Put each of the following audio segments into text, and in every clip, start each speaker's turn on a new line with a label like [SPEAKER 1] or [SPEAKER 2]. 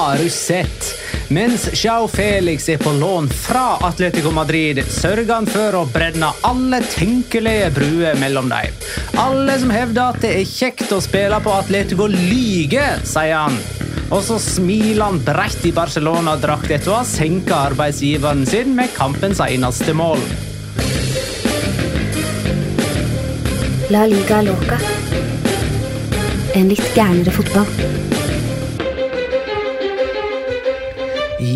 [SPEAKER 1] Har sett? Mens Jao Felix er på lån fra Atletico Madrid, sørger han for å brenne alle tenkelige bruer mellom dem. Alle som hevder at det er kjekt å spille på Atletico, lyver, sier han. Og så smiler han bredt i Barcelona-drakt etter å ha senka arbeidsgiveren sin med kampens eneste mål.
[SPEAKER 2] La liga loca. En litt gærnere fotball.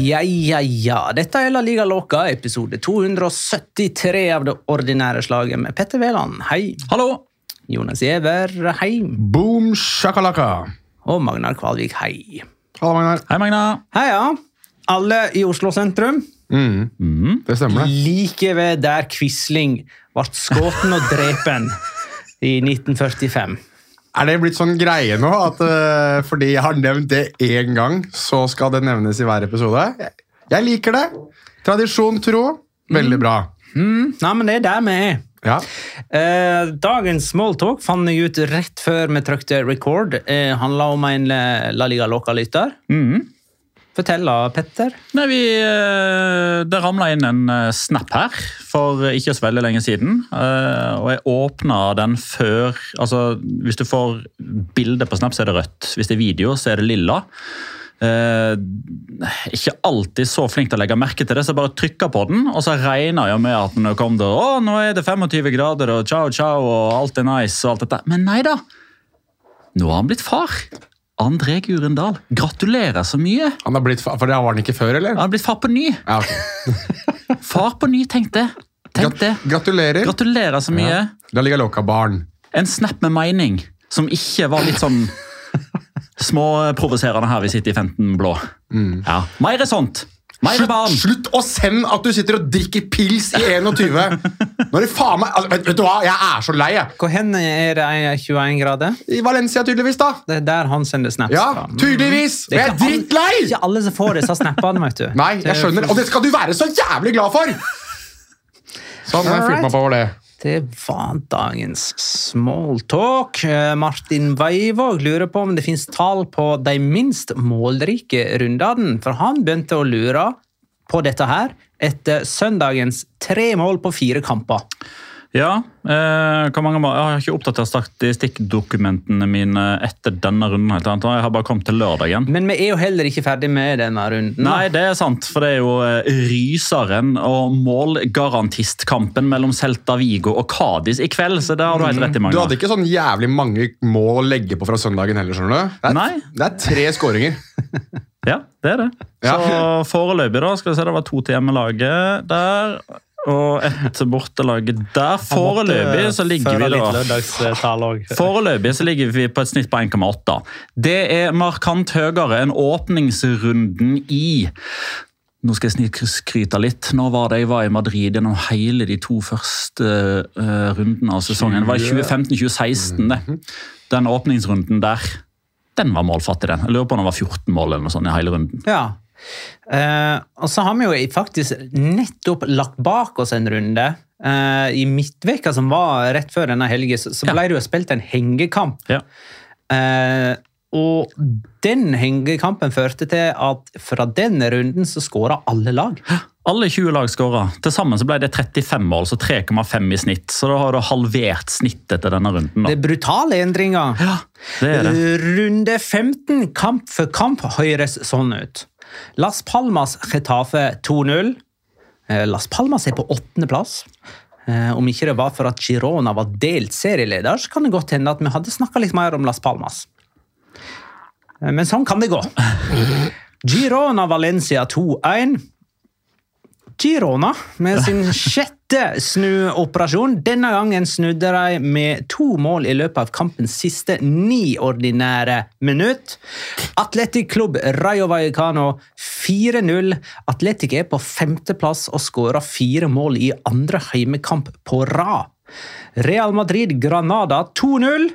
[SPEAKER 1] Ja, ja, ja. Dette er La Liga Loca, episode 273 av det ordinære slaget med Petter Wæland. Hei.
[SPEAKER 3] Hallo!
[SPEAKER 1] Jonas Giæver, hei.
[SPEAKER 4] Boom shakalaka!
[SPEAKER 1] Og Magnar Kvalvik, hei.
[SPEAKER 4] Hallo, Magnar.
[SPEAKER 3] Hei, Magna.
[SPEAKER 1] ja. Alle i Oslo sentrum.
[SPEAKER 4] Mm. Det stemmer, det.
[SPEAKER 1] Like ved der Quisling ble skutt og drepen i 1945.
[SPEAKER 4] Er det blitt sånn greie nå at uh, fordi jeg har nevnt det én gang, så skal det nevnes i hver episode? Jeg, liker det. Tradisjon tro. Veldig bra.
[SPEAKER 1] Mm, nei, men det er der vi er.
[SPEAKER 4] Ja.
[SPEAKER 1] Eh, dagens smalltalk fant jeg ut rett før vi trykte record. Eh, handla om en eh, La Liga Loca-lytter.
[SPEAKER 3] Mhm.
[SPEAKER 1] Fortell, da, Petter.
[SPEAKER 3] Nei, vi, eh, Det ramla inn en eh, snap her for ikke så veldig lenge siden. eh, Og jeg åpna den før altså Hvis du får bilde på snap, så er det rødt. Hvis det er video, så er det lilla. Eh, ikke alltid så flink til å legge merke til det, så jeg bare trykka på den. Og så regna jeg med at når det kom der, å, nå er det 25 grader og ciao, ciao og alt er nice og alt dette. Men nei da. Nå har han blitt far. André Gurendal. Gratulerer så mye.
[SPEAKER 4] Han har blitt, fa- For det var han ikke før, eller?
[SPEAKER 3] Han har blitt far på ny.
[SPEAKER 4] Ja.
[SPEAKER 3] Far på ny, tenk det. Tenk det.
[SPEAKER 4] Gratulerer.
[SPEAKER 3] Gratulerer så mye.
[SPEAKER 4] Ja. La liga loca barn.
[SPEAKER 3] En snap med mening som ikke var litt sånn småprovoserende her vi sitter i 15 blå. Ja. Mer er sånt.
[SPEAKER 4] Slutt, slutt å sende at du sitter og drikker pils i 21! Nå er det faen meg altså, vet, vet du hva, Jeg er så lei, jeg.
[SPEAKER 1] Hvor hen er det 21 grader?
[SPEAKER 4] I Valencia, tydeligvis. da.
[SPEAKER 1] Det er der han sender snaps
[SPEAKER 4] Ja, tydeligvis!
[SPEAKER 1] Mm.
[SPEAKER 4] jeg er drittlei!
[SPEAKER 1] Ikke alle som får disse snappene, vet du.
[SPEAKER 4] Nei, jeg skjønner, og det skal du være så jævlig glad for! Sånn, jeg fylte meg på over det.
[SPEAKER 1] Det var dagens smalltalk. Eh, Martin Veivåg lurer på om det finnes tall på de minst målrike rundene, for han begynte å lure på dette her etter søndagens tre mål på fire kamper.
[SPEAKER 3] Ja, eh, hvor mange Jeg har ikke oppdatert statistikkdokumentene mine etter denne runden. helt annet. Jeg har bare kommet til lørdagen.
[SPEAKER 1] Men vi er jo heller ikke ferdig med denne runden.
[SPEAKER 3] Nei, det er sant, for det er jo eh, ryseren og målgarantistkampen mellom Celta Vigo og Cádiz i kveld, så det har du helt rett i,
[SPEAKER 4] Du hadde ikke sånn jævlig mange mål å legge på fra søndagen heller, skjønner du? Det er,
[SPEAKER 3] Nei.
[SPEAKER 4] det er tre skåringer.
[SPEAKER 3] Ja, det er det.
[SPEAKER 4] Ja.
[SPEAKER 3] Så foreløpig, da, skal vi se, det var to til hjemmelaget der. Og ett bortelag der. Foreløpig så ligger vi da Foreløpig så ligger vi på et snitt på 1,8. Det er markant høyere enn åpningsrunden i nå skal jeg snik- skryte litt. Nå var det jeg var i Madrid gjennom hele de to første uh, rundene av sesongen. Det var i 2015-2016, det. Den åpningsrunden der. Den var målfattig, den. Jeg lurer på om det var 14 mål eller noe sånt i hele runden.
[SPEAKER 1] Ja. Eh, og så har vi jo faktisk nettopp lagt bak oss en runde. Eh, I midtveka som var rett før denne helgen, så, ble det jo spilt en hengekamp.
[SPEAKER 3] Ja.
[SPEAKER 1] Eh, og den hengekampen førte til at fra den runden så skåra alle lag.
[SPEAKER 3] Alle 20 lag skåra. Til sammen så ble det 35 mål, så 3,5 i snitt. Så da har du halvert snittet til denne runden.
[SPEAKER 1] Det er brutale endringer.
[SPEAKER 3] Ja, det er det.
[SPEAKER 1] Runde 15, kamp for kamp, høres sånn ut. Las Palmas Getafe 2-0. Eh, Las Palmas er på åttendeplass. Eh, Om ikke det var for at Girona var delt serieleder, så kan det godt hende at vi hadde snakka litt mer om Las Palmas. Eh, Men sånn kan det gå. Girona Valencia 2-1. Girona med sin sjette snuoperasjon. Denne gangen snudde de med to mål i løpet av kampens siste ni ordinære minutt. Atletic Klubb Rayo Vallecano 4-0. Atletic er på femteplass og skåra fire mål i andre heimekamp på rad. Real Madrid Granada 2-0.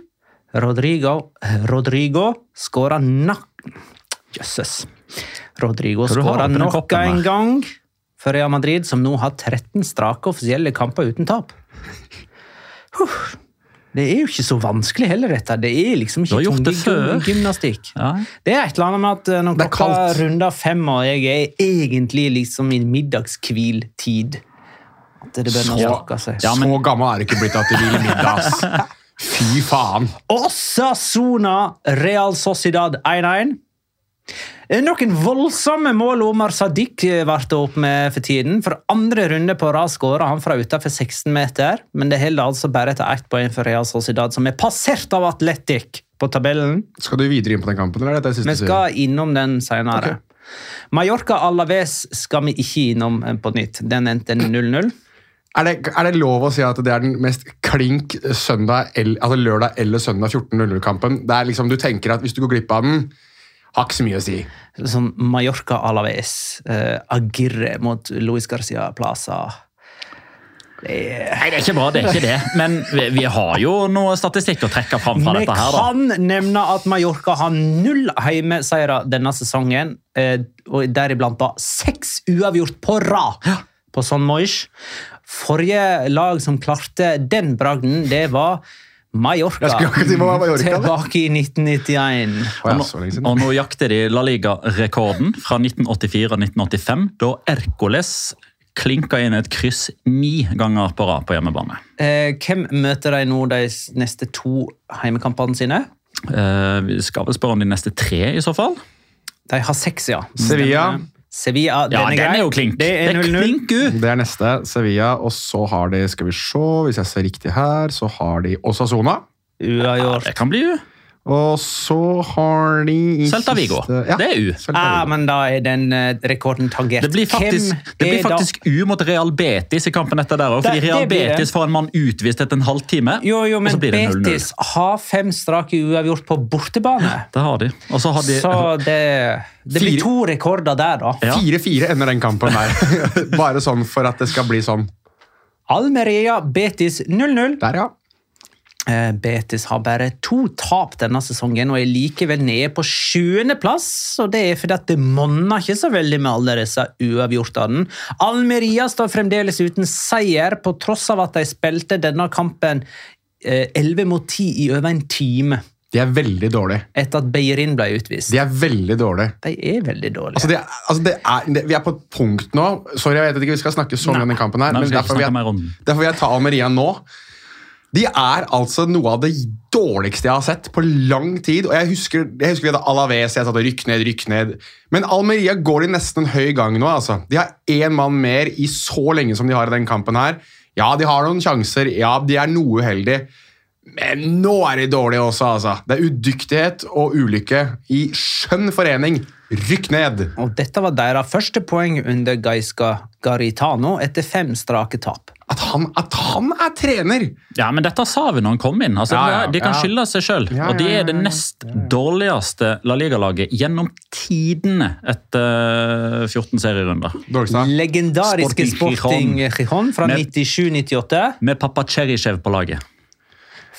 [SPEAKER 1] Rodrigo, Rodrigo skåra nak... Jøsses. Rodrigo skåra nok en gang for Real Madrid, som nå har 13 strake offisielle kamper uten tap. Huh. Det er jo ikke så vanskelig heller, dette. Det er liksom ikke
[SPEAKER 3] tung det gymnastikk.
[SPEAKER 1] tungegymnastikk.
[SPEAKER 3] Ja.
[SPEAKER 1] Det er et eller annet med at eh, når
[SPEAKER 4] Det
[SPEAKER 1] klokka runder fem, og jeg er egentlig liksom i middagshviltid At det bør
[SPEAKER 4] Så-
[SPEAKER 1] seg.
[SPEAKER 3] Ja, men-
[SPEAKER 4] Så gammel er du ikke blitt at du vil middag, ass. Fy faen.
[SPEAKER 1] Osasuna Real Sociedad 1-1. Eh, Noen voldsomme mål Omar Sadiq eh, ble opp med for tiden. For andre runde på rad skåra han fra utenfor 16 meter, men det holder altså bare til ett poeng for Real Sociedad, som er passert av Atletic på tabellen.
[SPEAKER 4] Skal du videre inn på den kampen, eller er det
[SPEAKER 1] Vi
[SPEAKER 4] siste Vi
[SPEAKER 1] skal innom den senere. Mallorca Alaves skal vi ikke innom eh, på nytt. Den endte 0-0.
[SPEAKER 4] Er det, er det lov å si at det er den mest klink søndag, altså lørdag eller søndag 14.00-kampen? Det er liksom, Du tenker at hvis du går glipp av den, har ikke så mye å si.
[SPEAKER 1] Sånn Mallorca Alaves. Uh, Agirre mot Luis Garcia Plaza. Det er
[SPEAKER 3] Nei, det er ikke bra, det er ikke det. Men vi, vi har jo noe statistikk å trekke fram fra
[SPEAKER 1] Vi
[SPEAKER 3] dette her, Vi
[SPEAKER 1] kan nevne at Mallorca har null hjemmeseiere denne sesongen. eh, Og deriblant da seks uavgjort på rad på Son Moix. Forrige lag som klarte den bragden, det var Mallorca.
[SPEAKER 4] Jeg skulle akkurat si Mallorca.
[SPEAKER 1] Tilbake i 1991.
[SPEAKER 4] Og.
[SPEAKER 3] Og nå jakter de La Liga-rekorden fra 1984 og 1985, da Ercoles klinka inn et kryss ni ganger på rad på hjemmebane.
[SPEAKER 1] Eh, hvem møter de nå de neste to heimekampene sine?
[SPEAKER 3] Eh, vi skal vel spørre om de neste tre, i så fall?
[SPEAKER 1] De har seks, ja.
[SPEAKER 4] Sevilla.
[SPEAKER 1] Sevilla, den er
[SPEAKER 3] den er jo klink.
[SPEAKER 1] Det er 0-0.
[SPEAKER 3] klink, u!
[SPEAKER 4] Det er neste. Sevilla. Og så har de, skal vi se, hvis jeg ser riktig her, så har de Osasona.
[SPEAKER 1] Uavgjort.
[SPEAKER 3] Det kan bli u.
[SPEAKER 4] Og så har de
[SPEAKER 3] Celta Vigo.
[SPEAKER 4] Ja,
[SPEAKER 3] Det er u.
[SPEAKER 1] Ja, men da er den eh, rekorden tangert.
[SPEAKER 3] Det blir faktisk, det blir faktisk U mot Real Betis i kampen etter der òg. Fordi Real. Betis får en mann utvist etter en halvtime.
[SPEAKER 1] Jo, jo,
[SPEAKER 3] og
[SPEAKER 1] men
[SPEAKER 3] så blir det 0-0.
[SPEAKER 1] Betis har fem strake uavgjort på bortebane.
[SPEAKER 3] Det har de. Og så har de
[SPEAKER 1] Så det, det blir to rekorder der, da.
[SPEAKER 3] Ja.
[SPEAKER 4] 4-4 ender den kampen der. Bare sånn for at det skal bli sånn.
[SPEAKER 1] Almeria Betis 0-0.
[SPEAKER 4] Der, ja.
[SPEAKER 1] Eh, Betis har bare to tap denne sesongen og er likevel nede på sjuendeplass. Og det er fordi at det monner ikke så veldig med alle disse uavgjortene. Almeria står fremdeles uten seier, på tross av at de spilte denne kampen eh, 11 mot 10 i over en time.
[SPEAKER 4] De er veldig dårlige.
[SPEAKER 1] etter at Beirin ble utvist.
[SPEAKER 4] De er veldig dårlige.
[SPEAKER 1] De er veldig dårlige.
[SPEAKER 4] Altså, det, er- altså det er, det, vi er på et punkt nå Sorry, jeg vet ikke vi skal snakke så mye om den kampen. her
[SPEAKER 3] Nei,
[SPEAKER 4] men derfor vil, jeg, derfor vil jeg ta Almeria nå. De er altså noe av det dårligste jeg har sett på lang tid. og Jeg husker, jeg husker vi hadde Alaves, jeg satt og rykk ned, rykk ned. Men Almeria går de nesten en høy gang nå. altså. De har én mann mer i så lenge som de har i den kampen her. Ja, de har noen sjanser. Ja, de er noe uheldige. Men nå er de dårlige også, altså. Det er udyktighet og ulykke i skjønn forening. Rykk ned!
[SPEAKER 1] Og dette var deres første poeng under Gaiska Garitano etter fem strake tap.
[SPEAKER 4] At han, at han er trener!
[SPEAKER 3] Ja, men dette sa vi når han kom inn. Altså,
[SPEAKER 4] Ja, ja,
[SPEAKER 3] De kan
[SPEAKER 4] ja.
[SPEAKER 3] skylde seg sjøl.
[SPEAKER 4] Ja,
[SPEAKER 3] Og de er det nest dårligste La Liga-laget gjennom tidene etter 14 serierunder.
[SPEAKER 1] Legendariske
[SPEAKER 3] Sporting
[SPEAKER 1] Sporting Gijon fra
[SPEAKER 3] Med-
[SPEAKER 1] 97-98.
[SPEAKER 3] Med pappa Cherishev på laget.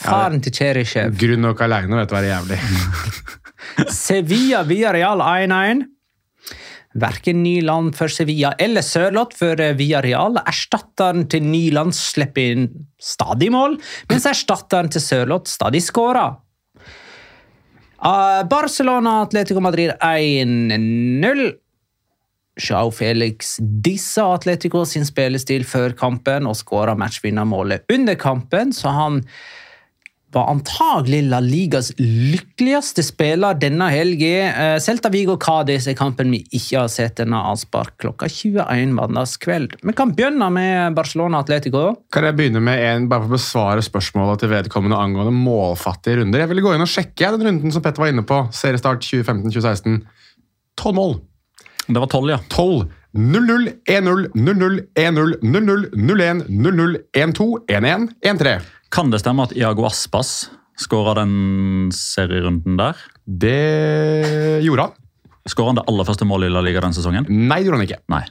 [SPEAKER 1] Faren til Cheryshev.
[SPEAKER 4] Grunn nok aleine vet du hva er jævlig.
[SPEAKER 1] Sevilla via Real 1-1. Verken Nyland for Sevilla eller Sørloth for Villarreal. Erstatteren til Nyland slipper inn stadig mål, mens erstatteren til Sørloth stadig skårer. Ah, Barcelona Atletico Madrid 1-0. Joao Felix dissa Atletico sin spillestil før kampen og skåra matchvinnermålet under kampen, så han var antagelig La Ligas lykkeligste spiller denne helgen. Eh, Celta Vigo Cádiz er kampen vi ikke har sett denne avspark klokka 21 mandagskveld. Vi kan begynne med Barcelona Atletico.
[SPEAKER 4] Kan jeg begynne med en, bare for å besvare spørsmålet til vedkommende angående målfattige runder? Jeg ville gå inn og sjekke den runden som Petter var inne på. Seriestart 2015-2016. 12 mål.
[SPEAKER 3] Det var 12, ja.
[SPEAKER 4] 12. 0-0, 1-0, 0-0, 1-0, 0-0, 0-1, 0-0, 1-2, 1-1, 1-3.
[SPEAKER 3] Kan det stemme at Iago Aspas skåra den serierunden der?
[SPEAKER 4] Det gjorde han.
[SPEAKER 3] Skåra han det aller første målet i La Liga den sesongen?
[SPEAKER 4] Nei, det gjorde han ikke.
[SPEAKER 3] Nei.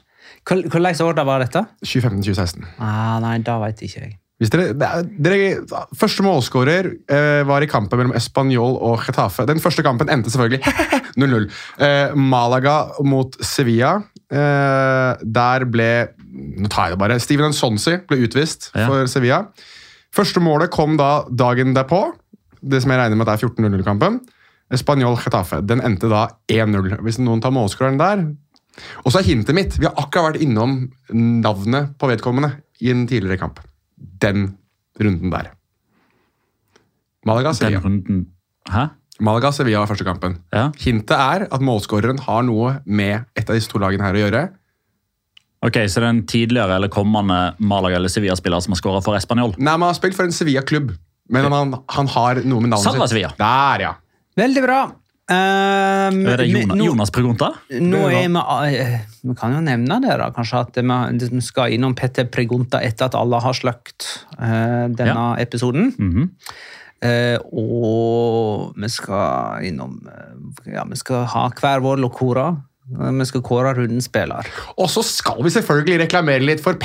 [SPEAKER 1] Hvor- Hvilket år da var dette?
[SPEAKER 4] 2015-2016.
[SPEAKER 1] Ah, nei, da vet ikke jeg.
[SPEAKER 4] Hvis dere, det er- dere, første målskårer eh, var i kampen mellom Español og Getafe. Den første kampen endte selvfølgelig 0-0. Eh, Malaga mot Sevilla. Eh, der ble Nå tar jeg det bare. Steven Nsonsi ble utvist
[SPEAKER 3] Ja.
[SPEAKER 4] for Sevilla. Første målet kom da dagen derpå. Det som jeg regner med at er 14-0-kampen. Español Getafe. Den endte da 1-0. Hvis noen tar målskåreren der Og så er hintet mitt Vi har akkurat vært innom navnet på vedkommende i en tidligere kamp. Den runden der. Malaga
[SPEAKER 3] Den
[SPEAKER 4] Sevilla.
[SPEAKER 3] runden Hæ?
[SPEAKER 4] Malaga Sevilla var første kampen.
[SPEAKER 3] Ja.
[SPEAKER 4] Hintet er at målskåreren har noe med et av disse to lagene her å gjøre.
[SPEAKER 3] Ok, Så det er en tidligere eller kommende Malaga- eller Sevilla-spiller som har skåra for Español?
[SPEAKER 4] Nei, man har spilt for en Sevilla-klubb, men han, han har noe med navnet
[SPEAKER 3] Salva Sevilla.
[SPEAKER 4] Der, ja.
[SPEAKER 1] Veldig bra. Um,
[SPEAKER 3] Er det Jonas,
[SPEAKER 1] nå-
[SPEAKER 3] Jonas Pregunta?
[SPEAKER 1] Nå er vi, eh, vi kan jo nevne det, da, kanskje at vi, skal innom Petter Pregunta etter at alle har sløkt uh, denne episoden.
[SPEAKER 3] Mm
[SPEAKER 1] -hmm. Uh, og vi skal innom Ja, vi skal ha hver vår lokora. Vi skal kåre rundens spiller.
[SPEAKER 4] Og så skal vi selvfølgelig reklamere litt for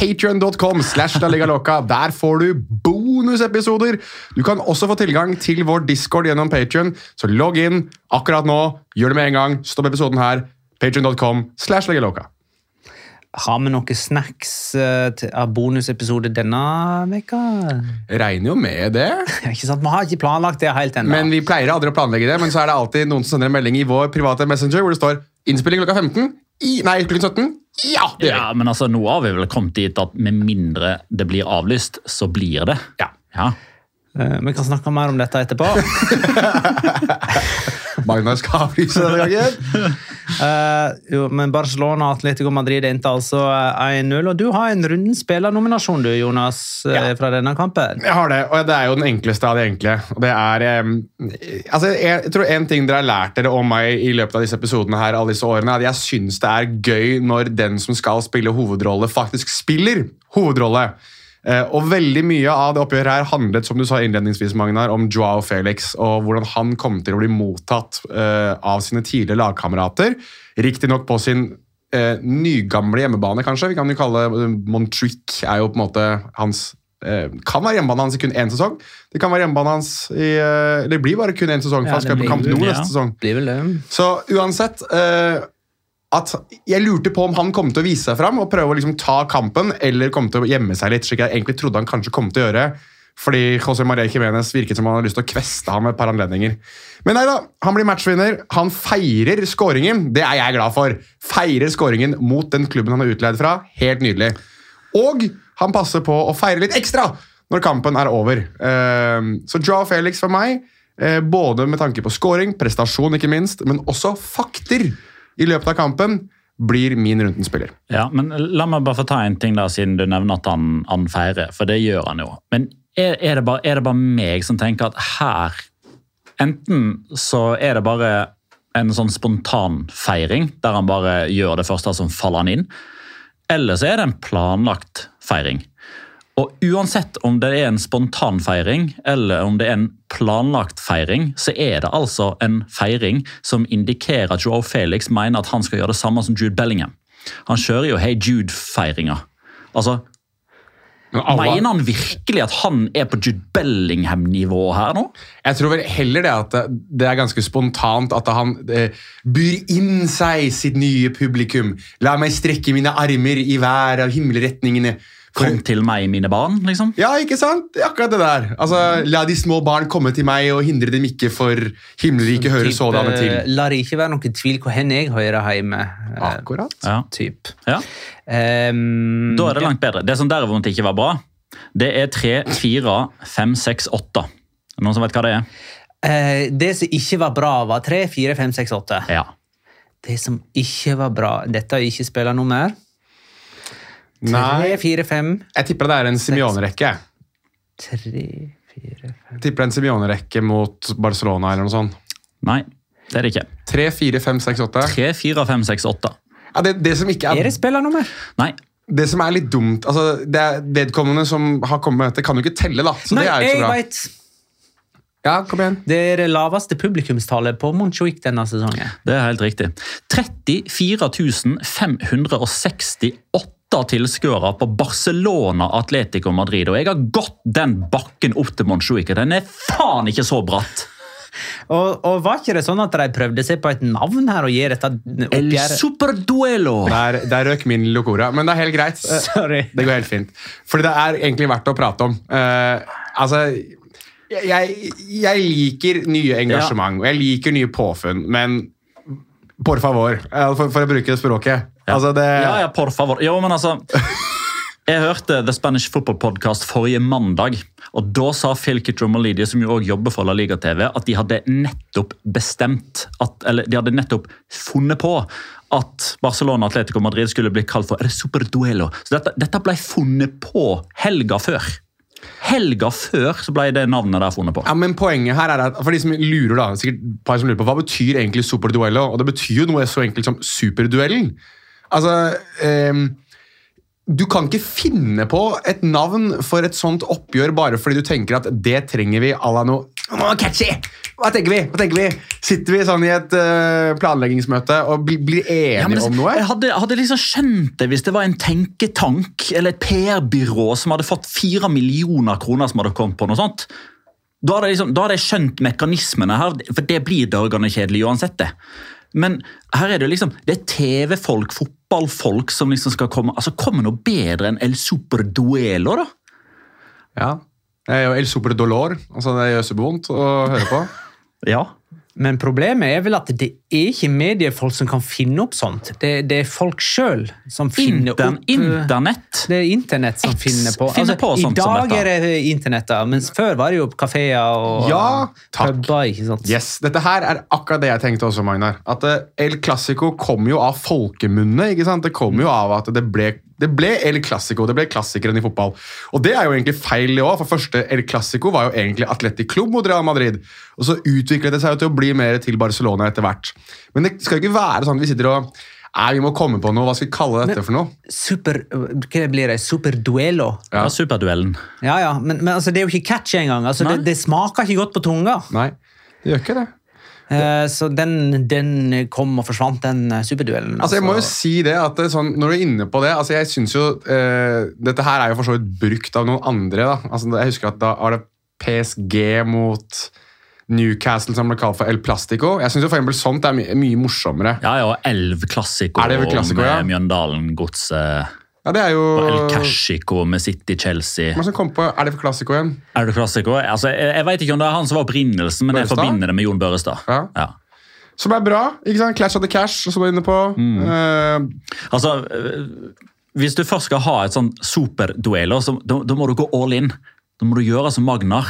[SPEAKER 4] Loca. Der får du bonusepisoder. Du kan også få tilgang til vår discord gjennom Patreon, så logg inn akkurat nå. Gjør det med en gang. Stopp episoden her. Liga
[SPEAKER 1] Har vi noen snacks eh, av bonusepisode denne veka?
[SPEAKER 4] Regner jo med det.
[SPEAKER 1] Ikke sant? Vi har ikke planlagt det helt ennå.
[SPEAKER 4] Men Vi pleier aldri å planlegge det, men så er det alltid noen som sender en melding i vår private messenger hvor det står 'innspilling klokka 15'. I, nei, klokken 17. Ja, det gjør vi.
[SPEAKER 3] Ja, men altså, nå har vi vel kommet dit at med mindre det blir avlyst, så blir det.
[SPEAKER 4] Ja.
[SPEAKER 3] Ja.
[SPEAKER 1] Eh, vi kan snakke mer om dette etterpå.
[SPEAKER 4] Magnar skal avlyse denne gangen.
[SPEAKER 1] Eh, jo, men Barcelona Atletico Madrid endte altså eh, 1-0. Og du har en runden spillernominasjon, du, Jonas, eh,
[SPEAKER 4] Ja.
[SPEAKER 1] fra denne kampen.
[SPEAKER 4] Jeg har det, og det er jo den enkleste av de enkle. Og det er um, altså jeg tror En ting dere har lært dere om meg i løpet av disse episodene, her, alle disse årene, er at jeg syns det er gøy når den som skal spille hovedrolle, faktisk spiller hovedrolle. Eh, og veldig mye av det oppgjøret her handlet som du sa innledningsvis, Magnar, om Joao Felix og hvordan han kom til å bli mottatt eh, av sine tidligere lagkamerater. Riktignok på sin eh, nygamle hjemmebane, kanskje. Vi kan jo kalle Montjuic er jo på en måte hans eh, Kan være hjemmebanen hans i kun én sesong. Det kan være hjemmebanen hans i eh, Det blir bare kun én sesong, for han skal på Kamp
[SPEAKER 3] ja.
[SPEAKER 4] neste sesong. Så uansett eh, at Jeg lurte på om han kom til å vise seg fram og prøve å liksom ta kampen, eller kom til å gjemme seg litt, slik jeg egentlig trodde han kanskje kom til å gjøre. Fordi José María Jiménez virket som han hadde lyst til å kveste ham med et par anledninger. Men nei da, han blir matchvinner. Han feirer skåringen. Det er jeg glad for. Feirer skåringen mot den klubben han er utleid fra. Helt nydelig. Og han passer på å feire litt ekstra når kampen er over. Eh, Så Joao Felix for meg, eh, både med tanke på scoring, prestasjon ikke minst, men også fakter i løpet av kampen, blir min rundenspiller.
[SPEAKER 3] Ja, men La meg bare få ta en ting, da, siden du nevner at han, han feirer, for det gjør han jo. Men er, er, det bare, er det bare meg som tenker at her Enten så er det bare en sånn spontan feiring, der han bare gjør det første som faller han inn, eller så er det en planlagt feiring. Og uansett om det er en spontan feiring eller om det er en planlagt feiring, så er det altså en feiring som indikerer at Joao Felix mener at han skal gjøre det samme som Jude Bellingham. Han kjører jo Hey Jude-feiringa. Altså,
[SPEAKER 4] alle-
[SPEAKER 3] Mener han virkelig at han er på Jude Bellingham-nivå her nå?
[SPEAKER 4] Jeg tror vel heller det at det- det er ganske spontant at han eh, byr inn seg sitt nye publikum. La meg strekke mine armer i hver av himmelretningene. For-
[SPEAKER 3] Kom til meg, mine barn, liksom.
[SPEAKER 4] Ja, ikke sant? Akkurat det der. Altså, La de små barn komme til meg og hindre dem ikke, for himmelriket hører
[SPEAKER 1] Typ,
[SPEAKER 4] sådanne til.
[SPEAKER 1] eh, La det ikke være noen tvil hvor hen jeg hører hjemme. eh,
[SPEAKER 4] Akkurat.
[SPEAKER 3] Ja.
[SPEAKER 1] Typ.
[SPEAKER 3] Ja.
[SPEAKER 1] Um,
[SPEAKER 3] Da er det langt bedre. Det som derimot ikke var bra, det er 3, 4, 5, 6, 8. Er Noen som vet hva det er?
[SPEAKER 1] eh, det som ikke var bra, var 3, 4, 5, 6, 8.
[SPEAKER 3] Ja.
[SPEAKER 1] Det som ikke var bra Dette er ikke spillernummer. 3,
[SPEAKER 4] Nei,
[SPEAKER 1] 4, 5,
[SPEAKER 4] jeg tipper det er en Simione-rekke.
[SPEAKER 1] 3, 4, 5
[SPEAKER 4] tipper det er en Simione-rekke mot Barcelona eller noe sånt.
[SPEAKER 3] Nei, det er det ikke.
[SPEAKER 4] 3, 4, 5, 6, 8.
[SPEAKER 3] 3, 4, 5, 6, 8.
[SPEAKER 4] Ja, det, det som ikke
[SPEAKER 1] Er
[SPEAKER 4] er
[SPEAKER 1] det spillernummer?
[SPEAKER 3] Nei.
[SPEAKER 4] Det som er litt dumt altså, det er Vedkommende som har kommet det kan jo ikke telle, da. Så
[SPEAKER 1] Nei,
[SPEAKER 4] det er jo ikke
[SPEAKER 1] jeg
[SPEAKER 4] så bra.
[SPEAKER 1] vet.
[SPEAKER 4] Ja, kom igjen.
[SPEAKER 1] Det er det laveste publikumstallet på Montjuic denne sesongen.
[SPEAKER 3] Det er helt riktig. 34 568 tilskuere på Barcelona Atletico Madrid. Og jeg har gått den bakken opp til Monchuica. den er faen ikke så bratt!
[SPEAKER 1] Og, og var ikke det sånn at de prøvde seg på et navn her og gi dette
[SPEAKER 3] El? Superduelo!
[SPEAKER 4] Der, der røk min locora, men det er helt greit. Eh,
[SPEAKER 1] Sorry.
[SPEAKER 4] Det går helt fint. Fordi det er egentlig verdt å prate om. Uh, altså, jeg, jeg liker nye engasjement, og jeg liker nye påfunn, men por favor, eh, for, for å bruke språket. Altså, det,
[SPEAKER 3] Ja, ja, por favor. Jo, men altså Jeg hørte The Spanish Football Podcast forrige mandag. og Da sa Phil Kitromolidi, som jo også jobber for La Liga TV, at de hadde nettopp bestemt at, Eller de hadde nettopp funnet på at Barcelona Atletico Madrid skulle bli kalt for El Superduelo. Så dette, dette ble funnet på helga før. Helga før så ble det navnet der funnet på.
[SPEAKER 4] Ja, men poenget her er at For de som lurer da, sikkert par som lurer på, Hva betyr egentlig superduello? Og det betyr jo noe så enkelt som superduellen. Altså um, Du kan ikke finne på et navn for et sånt oppgjør bare fordi du tenker at det trenger vi à la noe oh, catchy! Hva tenker vi? Hva tenker vi? Sitter vi sånn i et uh, planleggingsmøte og blir, blir enige
[SPEAKER 3] Ja, det-
[SPEAKER 4] om noe?
[SPEAKER 3] Jeg hadde, hadde liksom skjønt det hvis det var en tenketank eller et PR-byrå som hadde fått fire millioner kroner som hadde kommet på noe sånt. Da hadde, jeg liksom, skjønt mekanismene her, for det blir dørgende kjedelig uansett. det. Men her er det jo liksom, det er TV-folk, fotballfolk, som liksom skal komme altså Kommer noe bedre enn El Superduelo, da?
[SPEAKER 4] Ja. Det er jo El Super Dolor. Altså, det gjør supervondt å høre på.
[SPEAKER 3] Ja.
[SPEAKER 1] Men problemet er vel at det er ikke mediefolk som kan finne opp sånt. Det, det er folk sjøl som finner
[SPEAKER 3] Intern,
[SPEAKER 1] opp
[SPEAKER 3] internett.
[SPEAKER 1] Det er internett som
[SPEAKER 3] X
[SPEAKER 1] finner på. Altså,
[SPEAKER 3] finner på
[SPEAKER 1] I dag
[SPEAKER 3] dette.
[SPEAKER 1] er det internett, da, mens før var det jo kafeer og
[SPEAKER 4] Ja,
[SPEAKER 1] puber. ikke sant?
[SPEAKER 4] Yes, Dette her er akkurat det jeg tenkte også, Magnar. At eh, El Clásico kom jo av folkemunne. ikke sant? Det kom jo av at det ble, det ble El Clásico, det ble klassikeren i fotball. Og det er jo egentlig feil det òg, for første El Clásico var jo egentlig Atletic Club mot Real Madrid. Og så utviklet det seg jo til å bli mer til Barcelona etter hvert. Men det skal jo ikke være sånn at vi sitter og Nei, vi må komme på noe. Hva skal vi kalle dette for noe?
[SPEAKER 1] Super, hva blir det? Superduello?
[SPEAKER 3] Ja. Superduellen.
[SPEAKER 1] Ja, ja, men, men altså, det er jo ikke catchy engang. Altså, det, det smaker ikke godt på tunga.
[SPEAKER 4] Nei, det gjør ikke det.
[SPEAKER 1] Eh, så den, den kom og forsvant, den eh, superduellen.
[SPEAKER 4] Altså, jeg må jo si det at det, er sånn, Når du er inne på det altså jeg synes jo, eh, Dette her er jo for så vidt brukt av noen andre. da. Altså, jeg husker at Da var det PSG mot Newcastle som ble kalt for El Plastico. Jeg eksempel sånt er my mye morsommere.
[SPEAKER 3] Ja, ja, Elv
[SPEAKER 4] det vel Classico,
[SPEAKER 3] med
[SPEAKER 4] ja?
[SPEAKER 3] Mjøndalen Godset.
[SPEAKER 4] Ja, det er jo
[SPEAKER 3] Og El Cashico med City Chelsea.
[SPEAKER 4] Hva som kom på, det for Classico igjen?
[SPEAKER 3] Det klassiker? Altså, jeg, jeg vet ikke om det er han som var opprinnelsen, men jeg forbinder det med Jon Børrestad.
[SPEAKER 4] Ja.
[SPEAKER 3] Ja.
[SPEAKER 4] Som er bra. ikke sant? Clash of the Cash, som du er inne på.
[SPEAKER 3] Mm.
[SPEAKER 4] Uh...
[SPEAKER 3] Altså, øh, hvis du først skal ha et sånn superduell, så da, da må du gå all in. Da må du gjøre som Magnar.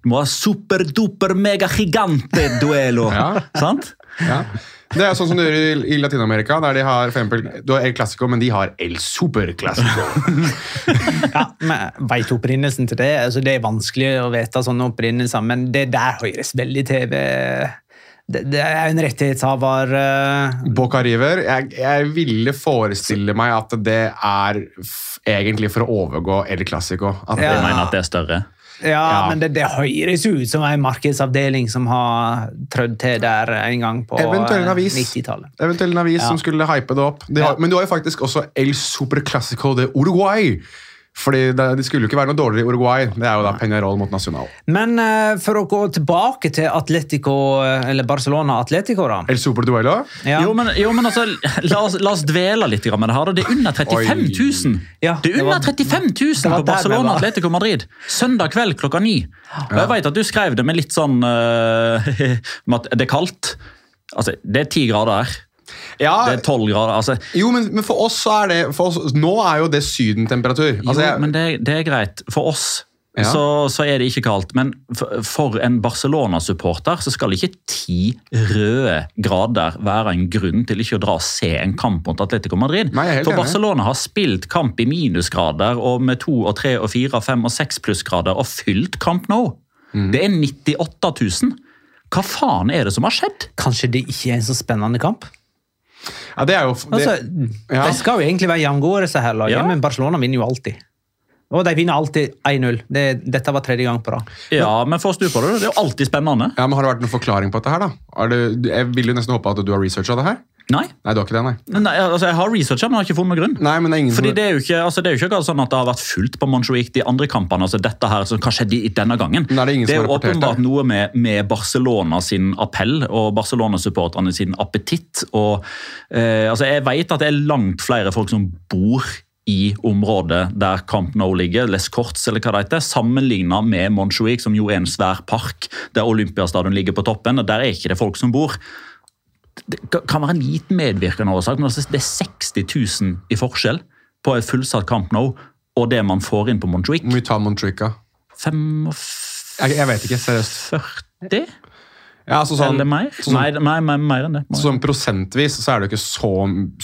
[SPEAKER 3] Du må ha super-duper mega-gigante duello.
[SPEAKER 4] Ja.
[SPEAKER 3] Sant?
[SPEAKER 4] ja. Det er sånn som du gjør i, i Latin-Amerika, der de har for eksempel, du har El Clásico, men de har El Super Clasico.
[SPEAKER 1] Ja, men Veit opprinnelsen til det? Altså, det er vanskelig å vite sånne opprinnelser, men det der høres veldig TV Det, det er en rettighetshaver uh...
[SPEAKER 4] Boca River. Jeg, jeg ville forestille meg at det er f egentlig for å overgå El Clásico. At
[SPEAKER 1] Ja.
[SPEAKER 4] Det,
[SPEAKER 3] mener at det er større.
[SPEAKER 1] Ja,
[SPEAKER 4] Ja.
[SPEAKER 1] men det, det høres ut som en markedsavdeling som har trødd til der en gang på
[SPEAKER 4] Eventuelt en
[SPEAKER 1] eh,
[SPEAKER 4] avis.
[SPEAKER 1] 90-tallet.
[SPEAKER 4] Eventuelt en avis
[SPEAKER 1] Ja.
[SPEAKER 4] som skulle hype det opp. De har. Men du har jo faktisk også El Super Classico de Uruguay. Fordi det, det skulle jo ikke være noe dårligere i Uruguay. Det er jo da Peñarol mot Nacional.
[SPEAKER 1] Men uh, for å gå tilbake til Atletico, eh, eller Barcelona Atletico, da.
[SPEAKER 4] El Super Duello.
[SPEAKER 1] Ja.
[SPEAKER 3] Jo, men, jo, men altså, la oss, la oss dvele litt med det her. Det er under 35 000!
[SPEAKER 1] Ja,
[SPEAKER 3] det er
[SPEAKER 1] det var-
[SPEAKER 3] under 35 000 på Barcelona Atletico Madrid! Søndag kveld klokka ni. Og jeg vet at du skrev det med litt sånn uh, med at det er kaldt. Altså, det er ti grader her.
[SPEAKER 4] Ja,
[SPEAKER 3] Det er tolv grader. altså...
[SPEAKER 4] jo, men, men for oss så er det for oss, Nå er jo det sydentemperatur. Altså,
[SPEAKER 3] jo, men det, det er greit. For oss
[SPEAKER 4] Ja.
[SPEAKER 3] så, så er det ikke kaldt. Men for, for en Barcelona-supporter så skal ikke ti røde grader være en grunn til ikke å dra og se en kamp mot Atletico Madrid.
[SPEAKER 4] Nei,
[SPEAKER 3] for
[SPEAKER 4] enig.
[SPEAKER 3] Barcelona har spilt kamp i minusgrader og med to og tre og fire og fem og seks plussgrader og fylt kamp nå.
[SPEAKER 4] Mm.
[SPEAKER 3] Det er 98 000. Hva faen er det som har skjedd?
[SPEAKER 1] Kanskje det ikke er en så spennende kamp?
[SPEAKER 4] Ja, det er jo det,
[SPEAKER 1] Altså,
[SPEAKER 4] ja.
[SPEAKER 1] De skal jo egentlig være jevngode, disse her lagene,
[SPEAKER 3] Ja.
[SPEAKER 1] men Barcelona vinner jo alltid. Og de vinner alltid 1-0. Det, dette var tredje gang på rad.
[SPEAKER 3] Ja, men for å snu på det. Det er jo alltid spennende.
[SPEAKER 4] ja, men Har det vært noen forklaring på dette her, da? Er det, jeg vil jo nesten håpe at du har researcha det her.
[SPEAKER 3] Nei,
[SPEAKER 4] Nei, du har ikke det, nei.
[SPEAKER 3] nei altså jeg har researcha, men har ikke funnet noen grunn.
[SPEAKER 4] Nei, men det er ingen
[SPEAKER 3] Fordi
[SPEAKER 4] som...
[SPEAKER 3] Det er jo ikke, altså det er jo ikke sånn at det har vært fullt på Montjuic de andre kampene. altså dette her, så Hva skjedde i denne gangen?
[SPEAKER 4] Men er det
[SPEAKER 3] er
[SPEAKER 4] som har
[SPEAKER 3] åpenbart
[SPEAKER 4] det?
[SPEAKER 3] noe med, med Barcelona sin appell og Barcelona-supporterne sin appetitt. og eh, altså Jeg vet at det er langt flere folk som bor i området der Camp Nou ligger, Les Corts eller hva det heter, sammenligna med Montjuic, som jo er en svær park der Olympiastadion ligger på toppen. og Der er ikke det folk som bor det kan være en liten medvirkende årsak, men altså det er 60 000 i forskjell på et fullsatt Camp Nou og det man får inn på Montjuic.
[SPEAKER 4] Hvor mye tar Montjuic,
[SPEAKER 3] da?
[SPEAKER 4] Jeg, jeg vet ikke, seriøst. Ja, altså sånn,
[SPEAKER 3] eller mer?
[SPEAKER 4] sånn-
[SPEAKER 3] Nei, nei, mer, mer enn det.
[SPEAKER 4] Sånn prosentvis så er det jo ikke så,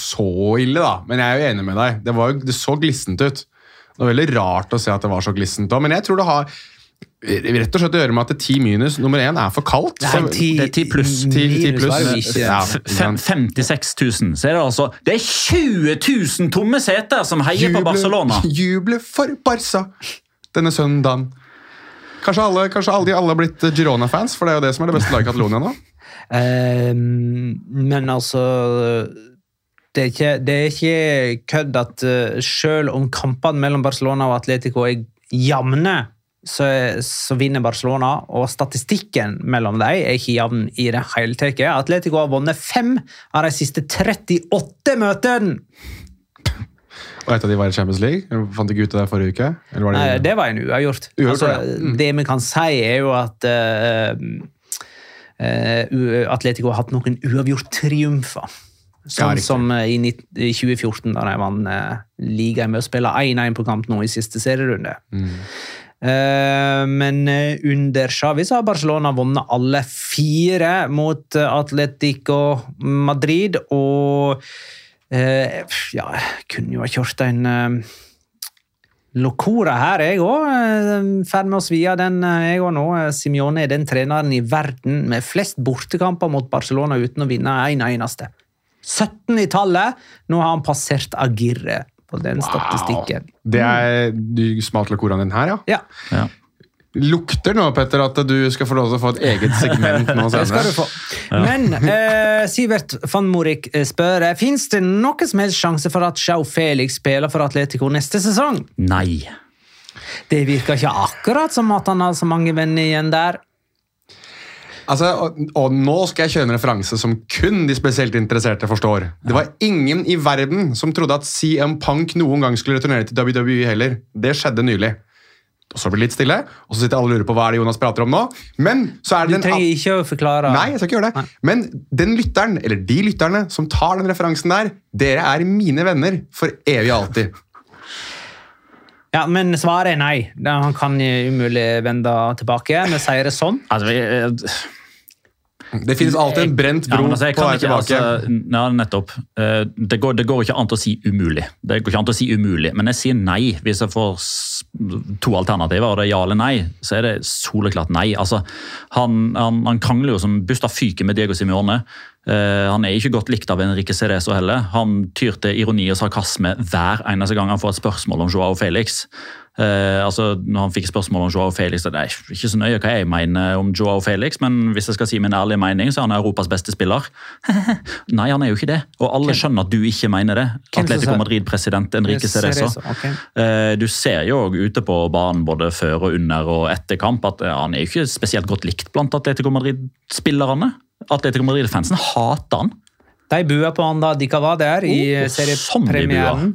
[SPEAKER 4] så ille, da. Men jeg er jo enig med deg. Det, var, det så glissent ut. Det var veldig rart å se at det var så glissent òg, men jeg tror det har rett og slett å gjøre med at 10 minus nummer én er for kaldt.
[SPEAKER 1] Nei,
[SPEAKER 3] det er 10 pluss.
[SPEAKER 4] 10
[SPEAKER 1] minus
[SPEAKER 4] pluss.
[SPEAKER 1] var det jo ikke.
[SPEAKER 4] Ja,
[SPEAKER 3] F-
[SPEAKER 4] ikke
[SPEAKER 3] fem-
[SPEAKER 4] sant.
[SPEAKER 3] 56 000. Så er det altså Det er 20 000 tomme seter som heier på Barcelona!
[SPEAKER 4] Juble for Barca denne søndagen. Kanskje alle, kanskje alle, alle har blitt Girona-fans, for det er jo det som er det beste laget i Catalonia nå.
[SPEAKER 1] Ehm, men altså det er, ikke, det er ikke kødd at uh, selv om kampene mellom Barcelona og Atletico er jevne, så, så vinner Barcelona, og statistikken mellom dem er ikke jevn i det hele tatt. Atletico har vunnet fem av de siste 38 møtene!
[SPEAKER 4] Og et av de var i Champions League. Fant ikke ut av det forrige uke? Eller var det,
[SPEAKER 1] Nei, det var en uavgjort.
[SPEAKER 4] Uavgjort,
[SPEAKER 1] Altså,
[SPEAKER 4] ja. Mm.
[SPEAKER 1] Det vi kan si, er jo at uh, uh, Atletico har hatt noen uavgjort-triumfer. Sånn som eh, i, i 2014, da de vant uh, ligaen med å spille 1-1 på kamp nå i siste serierunde.
[SPEAKER 4] Mm.
[SPEAKER 1] Eh, men eh, under Xavi så har Barcelona vunnet alle fire mot eh, Atletico Madrid, og ja, kunne jo ha kjørt en Locora her, jeg òg. Ferdig med å svi av den, jeg òg nå. Simione er den treneren i verden med flest bortekamper mot Barcelona uten å vinne en eneste. 17 i tallet. Nå har han passert Agirre på den statistikken.
[SPEAKER 4] det er Du smalt lokoraen din her, ja?
[SPEAKER 1] Ja,
[SPEAKER 3] Ja.
[SPEAKER 4] Lukter nå, Petter, at du skal få lov til å få et eget segment nå
[SPEAKER 1] det skal du få. Ja. Men eh, Sivert van Morik eh, spør Fins det noen som helst sjanse for at Sjau Felix spiller for Atletico neste sesong.
[SPEAKER 3] Nei.
[SPEAKER 1] Det virker ikke akkurat som at han har så mange venner igjen der.
[SPEAKER 4] Altså, og, og nå skal jeg kjøre en referanse som kun de spesielt interesserte forstår. Det var ingen i verden som trodde at CM Punk noen gang skulle returnere til WWE heller. Det skjedde nylig. Og så blir det litt stille, og så sitter alle og lurer på hva er det Jonas prater om nå. Men så er
[SPEAKER 1] Du
[SPEAKER 4] den...
[SPEAKER 1] Du trenger ikke å forklare
[SPEAKER 4] Nei, jeg skal ikke gjøre det. Men den lytteren, eller de lytterne som tar den referansen der, dere er mine venner for evig og alltid.
[SPEAKER 1] Ja, Men svaret er nei. Han kan umulig vende tilbake. Vi sier det sånn.
[SPEAKER 3] Altså, vi,
[SPEAKER 4] Det finnes alltid en brent bro
[SPEAKER 3] ja, altså,
[SPEAKER 4] på vei tilbake.
[SPEAKER 3] altså, ja, nettopp. Eh, Det går, det går ikke an å si umulig. Det går ikke an å si umulig, Men jeg sier nei hvis jeg får to alternativer, og det er ja eller nei. Så er det soleklart nei. Altså, han, han, han krangler jo som busta fyker med Diego Simione. Eh, han er ikke godt likt av Enrique Cerezo heller. Han tyr til ironi og sarkasme hver eneste gang han får et spørsmål om Joao Felix. Eh, altså, når han fikk spørsmål om Joao Felix, det er ikke så nøye hva jeg mener om Joao Felix, men hvis jeg skal si min ærlige mening, så er han Europas beste spiller. Nei, han er jo ikke det. Og alle skjønner at du ikke mener det. Atletico Madrid-president Enrique Cerezo.
[SPEAKER 1] Okay. ok.
[SPEAKER 3] Eh, Du ser jo ute på banen både før og under og etter kamp at eh, han er jo ikke spesielt godt likt blant Atletico Madrid-spillerne. Atletico Madrid-fansen hater han.
[SPEAKER 1] De buer på han da de ikke var der i
[SPEAKER 3] Oh,
[SPEAKER 1] seriepremieren.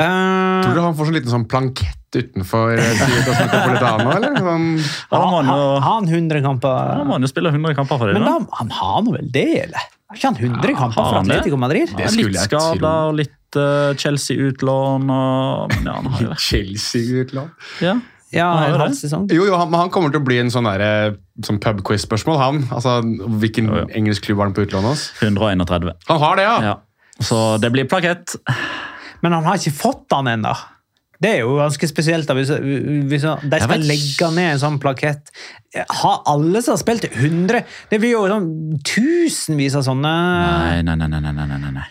[SPEAKER 1] Uh,
[SPEAKER 4] Tror du han får sånn liten sånn plankett utenfor eh, Metropolitano, eller? Sånn,
[SPEAKER 3] han, han
[SPEAKER 1] har han 100 kamper?
[SPEAKER 3] Han må jo spille 100 kamper for det.
[SPEAKER 1] Men
[SPEAKER 3] da.
[SPEAKER 1] han har nå vel det, eller? Har ikke han 100 kamper
[SPEAKER 3] har
[SPEAKER 1] for? Atletico Madrid?
[SPEAKER 4] Det skulle
[SPEAKER 3] litt
[SPEAKER 4] jeg
[SPEAKER 3] skada og litt Chelsea-utlån og ja, han det.
[SPEAKER 4] Chelsea-utland.
[SPEAKER 3] Ja.
[SPEAKER 1] Ja, en halv sesong.
[SPEAKER 4] Jo, jo, han, han kommer til å bli en sånn der, sånn pubquiz-spørsmål, han. Altså, Hvilken
[SPEAKER 3] Jo, jo.
[SPEAKER 4] engelsk klubb har han på utlån hos?
[SPEAKER 3] 131.
[SPEAKER 4] Han har det, ja!
[SPEAKER 3] Ja. Så det blir plakett.
[SPEAKER 1] Men han har ikke fått den ennå. Det er jo ganske spesielt. da, Hvis, hvis de skal
[SPEAKER 3] vet
[SPEAKER 1] legge ned en sånn plakett Har alle som har spilt 100 Det blir jo sånn tusenvis av sånne
[SPEAKER 3] nei, nei. nei, nei, nei, nei, nei.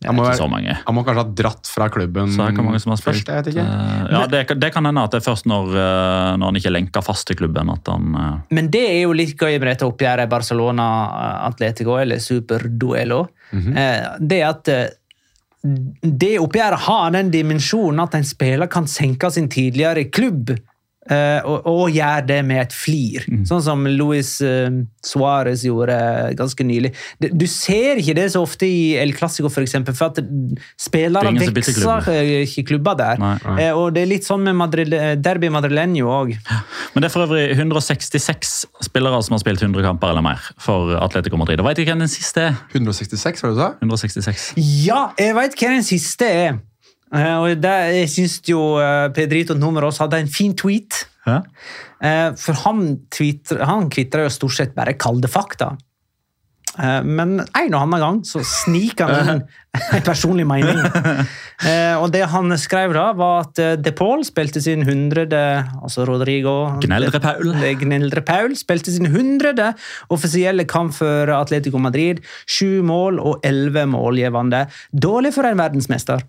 [SPEAKER 3] Det er ikke
[SPEAKER 4] være-
[SPEAKER 3] så mange.
[SPEAKER 4] han må kanskje ha dratt fra klubben.
[SPEAKER 3] Så er det ikke mange som har spilt.
[SPEAKER 4] Først, ikke.
[SPEAKER 3] Eh, ja, det, kan- det kan hende at det er først når, eh, når han ikke er lenka fast til klubben at han eh,
[SPEAKER 1] Men det er jo litt gøy med dette oppgjøret Barcelona-Atletico, eller Superduelo.
[SPEAKER 3] Mhm.
[SPEAKER 1] eh, Det at det oppgjøret har den dimensjonen at en spiller kan senke sin tidligere klubb. Eh, og, og gjør det med et flir,
[SPEAKER 3] mm.
[SPEAKER 1] sånn som Luis uh, Suárez gjorde ganske nylig. Det, du ser ikke det så ofte i El Clásico, for eksempel, for at spillere
[SPEAKER 3] er
[SPEAKER 1] vekser eh, ikke klubber der.
[SPEAKER 3] Nei.
[SPEAKER 1] Eh, og det er litt sånn med Madrid, Derby Madrileño òg.
[SPEAKER 3] Men det er for øvrig 166 spillere som har spilt 100 kamper eller mer for Atletico Madrid. Og vet ikke hvem den siste er?
[SPEAKER 4] 166, var det du sa?
[SPEAKER 3] 166.
[SPEAKER 1] Ja, jeg veit hvem den siste er. Eh, og der, Jeg syns jo eh, Pedrito Numeros hadde en fin tweet.
[SPEAKER 3] Ja.
[SPEAKER 1] Eh, for han, tweeter, han kvitrer jo stort sett bare kalde fakta. Men en og annen gang så sniker han inn en personlig mening. Og det han skrev da, var at De Paul spilte sin hundrede Altså Rodrigo
[SPEAKER 3] Gneldre Paul.
[SPEAKER 1] Gneldre Paul spilte sin hundrede offisielle kamp for Atletico Madrid. Sju mål og elleve målgivende. Dårlig for en verdensmester.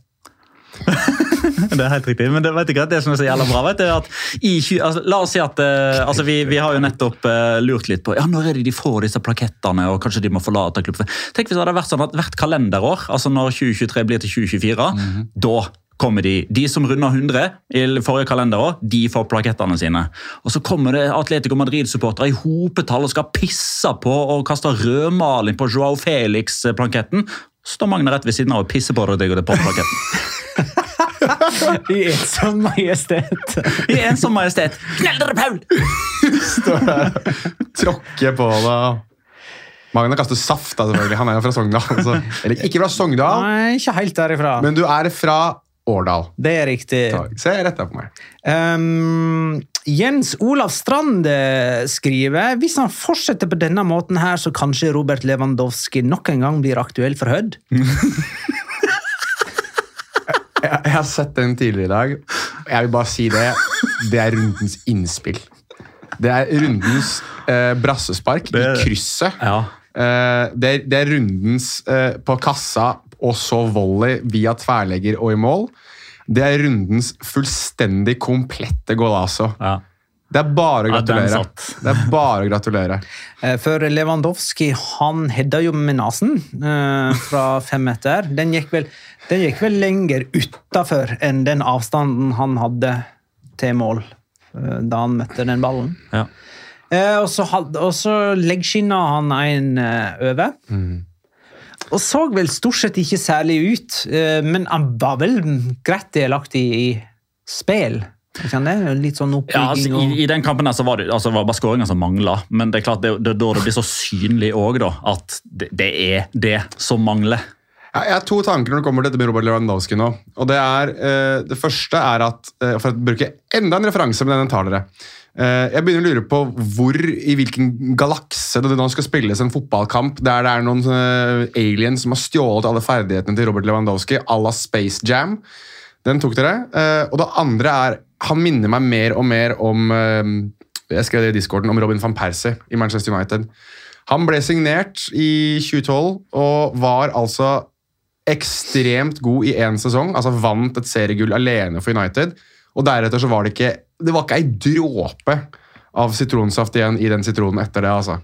[SPEAKER 3] Det er helt riktig, men det vet ikke det som er så jævla bra, vet du, er at i, altså, La oss si at eh, altså, vi, vi har jo nettopp uh, lurt litt på ja, når er det de får disse plakettene, og kanskje de må forlate klubben. Tenk hvis det hadde vært sånn at hvert kalenderår, altså når 2023 blir til 2024, da kommer de. De som runder 100 i forrige kalenderår, de får plakettene sine. Og så kommer det Atletico Madrid-supportere i hopetall og skal pisse på og kaste rødmaling på Joao Felix-planketten. Så står Magne rett ved siden av og pisser på deg og det på plaketten.
[SPEAKER 1] I ensom majestet.
[SPEAKER 3] I ensom majestet. Knell dere, Paul!
[SPEAKER 4] Står der, tråkker på deg. Magna kaster saft, da, selvfølgelig. Han er jo fra Sogndal. Altså. Eller ikke fra Sogndal,
[SPEAKER 1] Nei, ikke helt derifra.
[SPEAKER 4] men du er fra Årdal.
[SPEAKER 1] det er riktig.
[SPEAKER 4] Takk. Se rett der på meg.
[SPEAKER 1] Um, Jens Olav Strand skriver hvis han fortsetter på denne måten, her, så kanskje Robert Lewandowski nok en gang blir aktuell for Hødd.
[SPEAKER 4] Jeg, jeg har sett den tidligere i dag. Jeg vil bare si det. Det er rundens innspill. Det er rundens eh, brassespark
[SPEAKER 3] Det-
[SPEAKER 4] i krysset.
[SPEAKER 3] Ja.
[SPEAKER 4] Eh, det, er, det er rundens eh, på kassa og så volley via tverlegger og i mål. Det er rundens fullstendig komplette golazo.
[SPEAKER 3] ja.
[SPEAKER 4] Det er bare å gratulere.
[SPEAKER 3] Ja,
[SPEAKER 4] Det er bare å gratulere.
[SPEAKER 1] Eh, For Lewandowski han hedda jo med nesen eh, fra fem meter. Den gikk vel, den gikk vel lenger utafor enn den avstanden han hadde til mål eh, da han møtte den ballen.
[SPEAKER 3] Ja.
[SPEAKER 1] Eh, og så, så leggskinna han en eh, over. Og så vel stort sett ikke særlig ut, eh, men han var vel greit delaktig i spill. Sant det? Litt sånn
[SPEAKER 3] Ja, altså, i, I den kampen der så var det, altså, var bare skåringa som mangla, men det er klart det, det da det blir så synlig òg. At det, det er det som mangler.
[SPEAKER 4] Jeg har to tanker når det kommer til dette med Robert Lewandowski nå. Og Det er, eh, det første er at eh, For å bruke enda en referanse med denne talere. Eh, jeg begynner å lure på hvor i hvilken galakse det nå skal spilles en fotballkamp der det er noen aliens som har stjålet alle ferdighetene til Robert Lewandowski à la Space Jam. Den tok dere. Og det andre er Han minner meg mer og mer om Jeg skrev det i discorden om Robin van Persie i Manchester United. Han ble signert i 2012 og var altså ekstremt god i én sesong. altså Vant et seriegull alene for United. Og deretter så var det ikke det var ikke ei dråpe av sitronsaft igjen i den sitronen etter det. altså.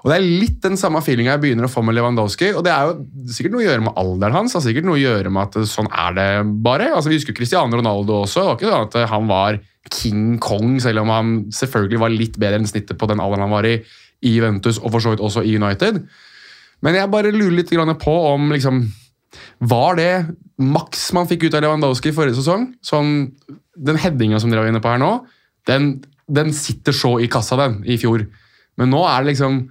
[SPEAKER 4] Og Det er litt den samme feelinga jeg begynner å få med Lewandowski. og Det er jo sikkert noe å gjøre med alderen hans. Har sikkert noe å gjøre med at sånn er det bare. Altså Vi husker Cristiano Ronaldo også. Det var ikke sånn at han var King Kong, selv om han selvfølgelig var litt bedre enn snittet på den alderen han var i i Juventus og for så vidt også i United. Men jeg bare lurer litt på om liksom Var det maks man fikk ut av Lewandowski i forrige sesong? Sånn, Den headinga som dere var inne på her nå, den, den sitter så i kassa, den, i fjor. Men nå er det liksom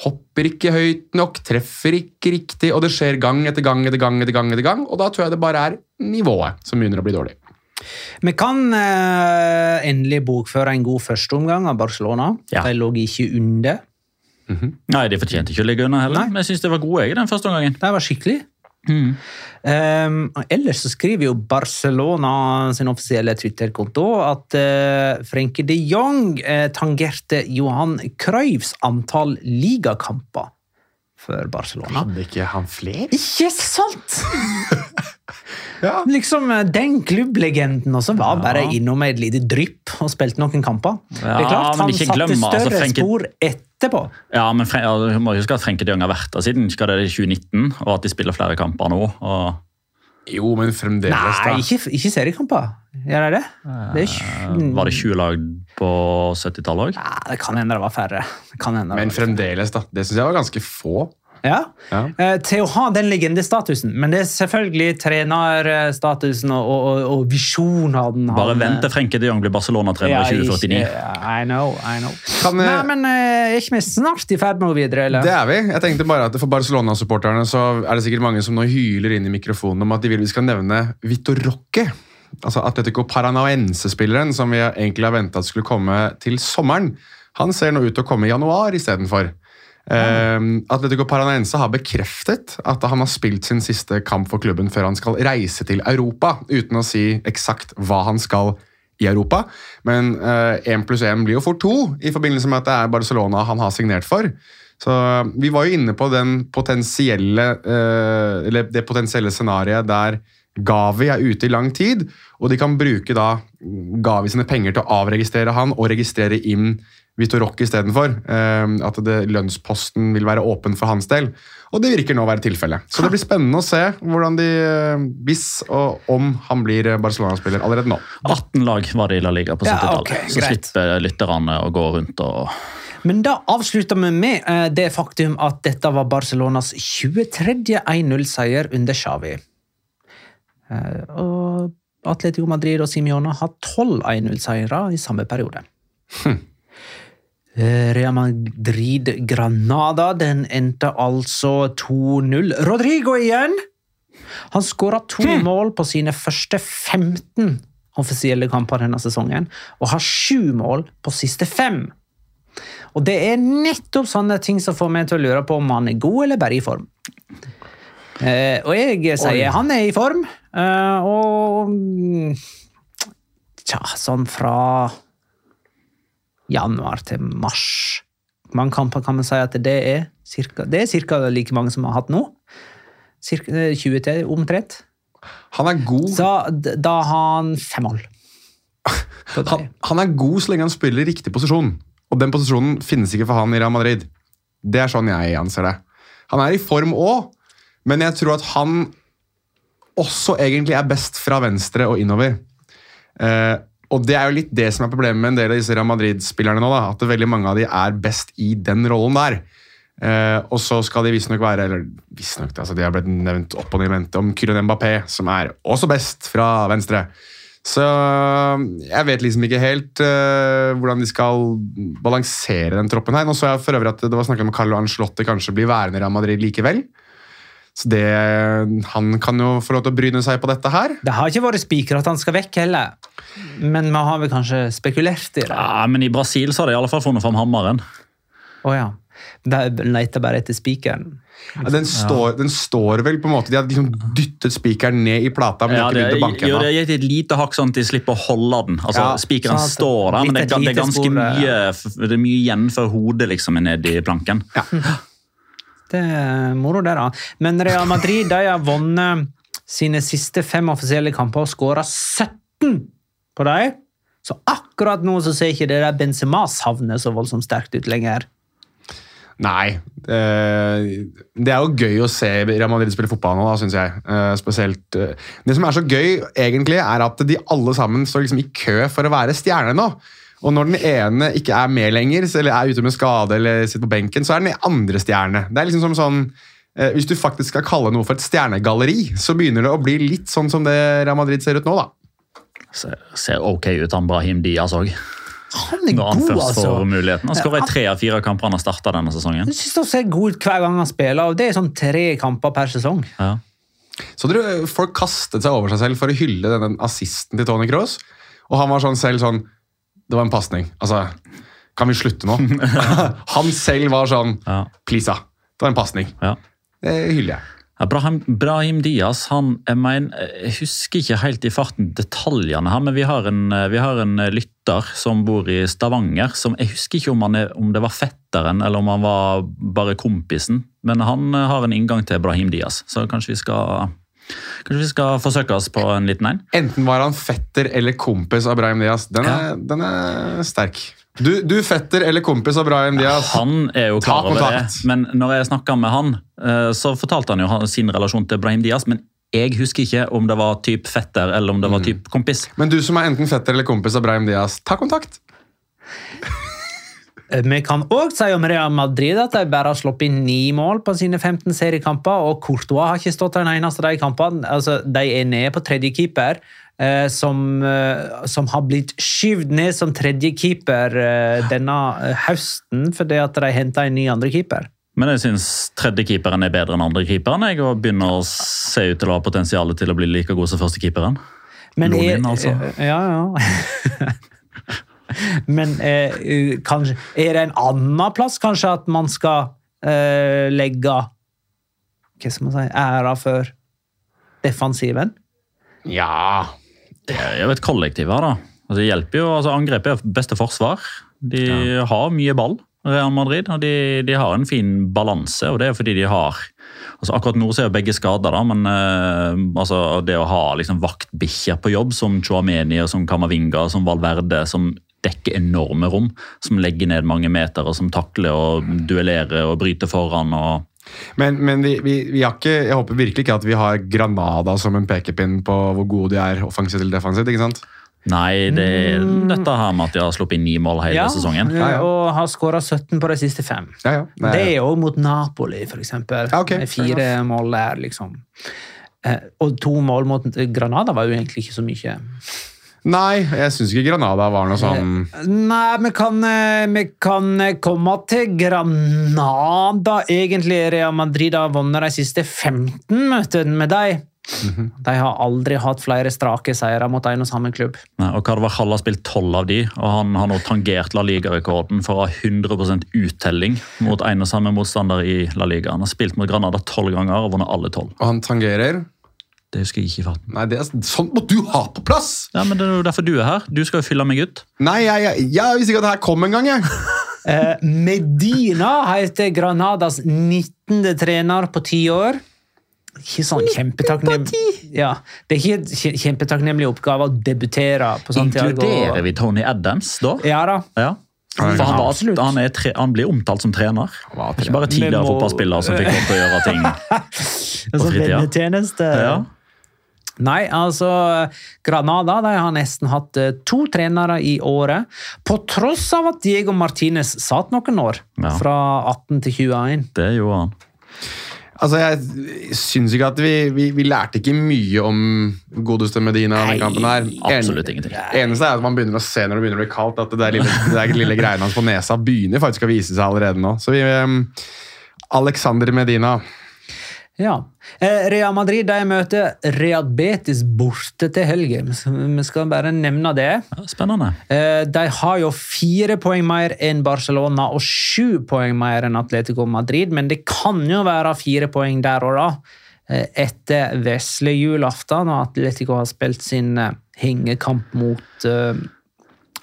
[SPEAKER 4] Hopper ikke høyt nok, treffer ikke riktig, og det skjer gang etter gang etter gang. etter gang, etter gang, Og da tror jeg det bare er nivået som begynner å bli dårlig.
[SPEAKER 1] Vi kan eh, endelig bokføre en god førsteomgang av Barcelona.
[SPEAKER 3] Ja.
[SPEAKER 1] De lå ikke under.
[SPEAKER 3] Nei, De fortjente ikke å ligge under heller,
[SPEAKER 1] Nei.
[SPEAKER 3] men jeg syns de var gode jeg, den første omgangen.
[SPEAKER 1] De var skikkelig. Um, ellers så skriver jo Barcelona sin offisielle Twitter-konto at uh, Frenkie de Jong uh, tangerte Johan Cruyffs antall ligakamper for Barcelona.
[SPEAKER 4] Hadde ikke han flere?
[SPEAKER 1] Ikke sant?!
[SPEAKER 4] Ja.
[SPEAKER 1] Liksom eh, Den klubblegenden også var bare innom et lite drypp og spilte noen kamper. det er klart
[SPEAKER 3] men
[SPEAKER 1] Han
[SPEAKER 3] ikke
[SPEAKER 1] satte
[SPEAKER 3] større altså,
[SPEAKER 1] større
[SPEAKER 3] spor
[SPEAKER 1] spor etterpå.
[SPEAKER 3] Ja, men Fre ja, må huske at Frenke de Jong har vært der siden skal det i 2019, og at de spiller flere kamper nå. og
[SPEAKER 4] Jo, men fremdeles, da.
[SPEAKER 1] Nei, ikke, ikke seriekamper. Gjør de det? det er
[SPEAKER 3] eh, Var det 20 lag på 70-tallet òg?
[SPEAKER 1] Ja, det kan hende det var færre. Det kan hende det
[SPEAKER 4] Men
[SPEAKER 1] var
[SPEAKER 4] fremdeles, da. Det syns jeg var ganske få.
[SPEAKER 1] Ja.
[SPEAKER 4] Ja.
[SPEAKER 1] Eh, til å ha den legendestatusen, men det er selvfølgelig trenerstatusen og, og, og, visjonen han
[SPEAKER 3] Bare vent til Frenke de Jong blir Barcelona-trener i 2049.
[SPEAKER 1] Ja, I know, I know.
[SPEAKER 4] Kan,
[SPEAKER 1] Nei,
[SPEAKER 4] eh,
[SPEAKER 1] men eh, ikke vi snart i ferd med å videre, eller?
[SPEAKER 4] Det er vi. Jeg tenkte bare at For Barcelona-supporterne så er det sikkert mange som nå hyler inn i mikrofonen om at de vil vi skal nevne Vitor Roque. Altså Atletico Paranaense-spilleren som vi egentlig har venta skulle komme til sommeren. Han ser nå ut til å komme i januar istedenfor. Um, Atletico Paranaense har bekreftet at han har spilt sin siste kamp for klubben før han skal reise til Europa, uten å si eksakt hva han skal i Europa. Men én pluss én blir jo fort to, i forbindelse med at det er Barcelona han har signert for. Så Vi var jo inne på potensielle, uh, det potensielle scenarioet der Gavi er ute i lang tid, og de kan bruke da Gavi sine penger til å avregistrere han og registrere inn Vitor Rock istedenfor. Uh, at det, lønnsposten vil være åpen for hans del. Og det virker nå å være tilfellet. Så det blir spennende å se hvordan de, eh, hvis og om han blir eh, Barcelona-spiller allerede nå.
[SPEAKER 3] 18 lag var det i La Liga på
[SPEAKER 1] Ja,
[SPEAKER 3] 70-tallet.
[SPEAKER 1] ok,
[SPEAKER 3] så slipper lytterne å gå rundt og
[SPEAKER 1] Men da avslutter vi med eh, det faktum at dette var Barcelonas 23. 1-0-seier under Xavi. Eh, og Atletico Madrid og Simione har 12 1-0-seiere i samme periode. Eh, Real Madrid-Granada den endte altså 2-0. Rodrigo igjen! Han skåra to mål på sine første 15 offisielle kamper denne sesongen, og har sju mål på siste fem. Og det er nettopp sånne ting som får meg til å lure på om han er god eller bare i form. Eh, og jeg sier han er i form, eh, og mm, Tja, sånn fra januar til mars. Mange kamper kan man si at det er? Cirka, det er ca. like mange som har hatt nå. Cirka eh, 20 til, omtrent.
[SPEAKER 4] Han er god
[SPEAKER 1] Så da har han fem mål.
[SPEAKER 4] Han, han er god så lenge han spiller i riktig posisjon. Og den posisjonen finnes ikke for han i Real Madrid. Det er sånn jeg anser det. Han er i form òg, men jeg tror at han også egentlig er best fra venstre og innover. Eh, Og det er jo litt det som er problemet med en del av disse Real Madrid-spillerne nå. da, At veldig mange av de er best i den rollen der. Eh, og så skal de visstnok være eller visstnok, altså De har blitt nevnt opp og ned om Kylian Mbappé, som er også best fra venstre. Så jeg vet liksom ikke helt eh, hvordan de skal balansere den troppen her. Nå så jeg for øvrig at det var snakk om Carlo Ancelotti kanskje blir værende i Real Madrid likevel. Så det, han kan jo få lov til å bryne seg på dette her.
[SPEAKER 1] Det har ikke vært spikra at han skal vekk heller. Men vi har vel kanskje spekulert i det.
[SPEAKER 3] Ja, men i Brasil så har de i alle fall funnet fram hammeren.
[SPEAKER 1] Oh, ja. De leter bare etter spikeren.
[SPEAKER 4] Ja, den, står, den står vel på en måte De har liksom dyttet spikeren ned i plata, men
[SPEAKER 3] Ja,
[SPEAKER 4] ikke
[SPEAKER 3] det,
[SPEAKER 4] begynt å banke
[SPEAKER 3] jo, det er gitt et lite hakk sånn at de slipper å holde den. Altså,
[SPEAKER 4] Ja,
[SPEAKER 3] Spikeren
[SPEAKER 1] sånn
[SPEAKER 3] står der, men det, er- det er ganske mye, det er mye igjen før hodet liksom er nede i planken.
[SPEAKER 1] Det er moro, det, da. Men Real Madrid de har vunnet sine siste fem offisielle kamper og skåra 17 på dem. Så akkurat nå så ser ikke det der Benzema-savnet så voldsomt sterkt ut lenger.
[SPEAKER 4] Nei. eh, det er jo gøy å se Real Madrid spille fotball nå, syns jeg. Eh, spesielt eh, Det som er så gøy, egentlig, er at de alle sammen står liksom i kø for å være stjerner nå. Og når den ene ikke er med lenger, eller er ute med skade eller sitter på benken, så er den andre stjerne. Det er liksom som sånn eh, Hvis du faktisk skal kalle noe for et stjernegalleri, så begynner det å bli litt sånn som det Real Madrid ser ut nå, da.
[SPEAKER 3] Ser, ser ok ut, han Brahim Diaz òg.
[SPEAKER 1] Han er
[SPEAKER 3] Når han
[SPEAKER 1] god,
[SPEAKER 3] først
[SPEAKER 1] altså.
[SPEAKER 3] får muligheten. Han skårer i tre av fire kamper han har starta denne sesongen.
[SPEAKER 1] Jeg synes han ser god ut hver gang han spiller, og det er sånn tre kamper per sesong.
[SPEAKER 3] Ja.
[SPEAKER 4] Så dere, Folk kastet seg over seg selv for å hylle denne assisten til Tony Cross. Og han var sånn selv sånn Det var en pasning. Altså, kan vi slutte nå? han selv var sånn
[SPEAKER 3] Ja.
[SPEAKER 4] Please, da. Det var en pasning.
[SPEAKER 3] Ja.
[SPEAKER 4] Det hyller jeg.
[SPEAKER 3] Brahim, Brahim Diaz han, jeg, mener, jeg husker ikke helt i farten detaljene her, men vi har, en, vi har en lytter som bor i Stavanger. som Jeg husker ikke om, er, om det var fetteren eller om han var bare kompisen. Men han har en inngang til Brahim Diaz, så kanskje vi skal, kanskje vi skal forsøke oss på en liten en.
[SPEAKER 4] Enten var han fetter eller kompis av Brahim Diaz. Den er, den er sterk. Du, du fetter eller kompis av Brahim Diaz?
[SPEAKER 3] Han er jo klar over det, men når jeg snakka med han, eh, så fortalte han jo sin relasjon til Brahim Diaz. Men jeg husker ikke om det var typ fetter eller om det
[SPEAKER 4] Mm.
[SPEAKER 3] var typ kompis.
[SPEAKER 4] Men du som er enten fetter eller kompis av Brahim Diaz, ta kontakt.
[SPEAKER 1] Eh, Vi kan òg si om Real Madrid at de bare har sluppet inn ni mål på sine 15 seriekamper, og Courtois har ikke stått en eneste av de kampene. Altså, de er nede på tredje keeper, eh, som, eh, som har blitt skyvd ned som tredje keeper eh, denne høsten fordi at de henta en ny andre keeper.
[SPEAKER 3] Men jeg syns tredjekeeperen er bedre enn andrekeeperen. Jeg og begynner å se ut til å ha potensial til å bli like god som førstekeeperen.
[SPEAKER 1] Men
[SPEAKER 3] Lån inn, altså.
[SPEAKER 1] Ja, ja. Men eh, kanskje, er det en annen plass kanskje at man skal eh, legge hva skal man si, æra for defensiven?
[SPEAKER 4] Ja
[SPEAKER 3] Det er jo et kollektiv her, da. Altså, det hjelper jo, altså Angrepet er beste forsvar. De har mye ball, Real Madrid. og de, de har en fin balanse, og det er fordi de har altså Akkurat nå så er jo begge skada, da, men eh, altså, det å ha liksom vaktbikkjer på jobb, som Chouameni og som Kamavinga som Valverde, som dekker enorme rom, som legger ned mange meter, og som takler og duellerer og bryter foran. og
[SPEAKER 4] Men, men vi, vi, vi har ikke, jeg håper virkelig ikke at vi har Granada som en pekepinn på hvor gode de er offensivt eller defensivt. ikke sant?
[SPEAKER 3] Nei, det er dette her med at de har sluppet inn ni mål hele sesongen.
[SPEAKER 1] Ja, og har skåra 17 på de siste fem.
[SPEAKER 4] Ja, ja. Nei,
[SPEAKER 1] Det er jo mot Napoli, for eksempel.
[SPEAKER 4] Ja, okay.
[SPEAKER 1] Med Fire mål der, liksom. Eh, Og to mål mot Granada var jo egentlig ikke så mye.
[SPEAKER 4] Nei, jeg syns ikke Granada var noe sånn
[SPEAKER 1] Nei, vi kan, eh, vi kan eh, komme til Granada. Egentlig Real Madrid har vunnet de siste 15 møtene med dem. De har aldri hatt flere strake seire mot en og samme klubb.
[SPEAKER 3] Nei, og Carvajal har spilt tolv av de, og han har nå tangert La Liga-rekorden for å ha 100 uttelling mot en og samme motstander i La Liga. Han har spilt mot Granada tolv ganger og vunnet alle tolv.
[SPEAKER 4] Og han tangerer.
[SPEAKER 3] Det husker jeg ikke i farten.
[SPEAKER 4] Nei, det er, Sånt må du ha på plass!
[SPEAKER 3] Ja, men Det er jo derfor du er her. Du skal jo fylle meg ut.
[SPEAKER 4] Nei, jeg, jeg, jeg visste ikke at det her kom engang, jeg.
[SPEAKER 1] Eh, Medina heter Granadas 19. trener på ti år. Ikke sånn kjempetakknemlig ja, Det er ikke en kje- kjempetakknemlig oppgave å debutere på Santiago.
[SPEAKER 3] Inkluderer vi Tony Adams da?
[SPEAKER 1] Ja da.
[SPEAKER 3] Ja. For han, var, han, er tre, han blir omtalt som trener. Ikke bare tidligere
[SPEAKER 1] må-
[SPEAKER 3] fotballspiller som fikk lov til å gjøre ting.
[SPEAKER 1] på
[SPEAKER 3] fritida.
[SPEAKER 1] vennetjeneste.
[SPEAKER 3] Ja.
[SPEAKER 1] Nei, altså Granada de har nesten hatt eh, to trenere i året, på tross av at Diego Martinez satt noen år.
[SPEAKER 3] Ja.
[SPEAKER 1] Fra 18 til 21.
[SPEAKER 3] Det gjorde han.
[SPEAKER 4] Altså, Jeg syns ikke at vi, vi, vi lærte ikke mye om godeste Medina i den kampen her.
[SPEAKER 3] absolutt ingenting.
[SPEAKER 4] Eneste er at man begynner å se når det begynner å bli kaldt, at det der lille, det der lille greiene hans på nesa begynner faktisk å vise seg allerede nå. Så vi um, Alexander Medina.
[SPEAKER 1] Ja. Eh, Real Madrid de møter Real Betis borte til helgen. Vi skal bare nevne det.
[SPEAKER 3] Ja, spennende.
[SPEAKER 1] Eh, De har jo fire poeng mer enn Barcelona og sju poeng mer enn Atletico Madrid, men det kan jo være fire poeng der og da. eh, Etter vesle julaften, og Atletico har spilt sin hengekamp mot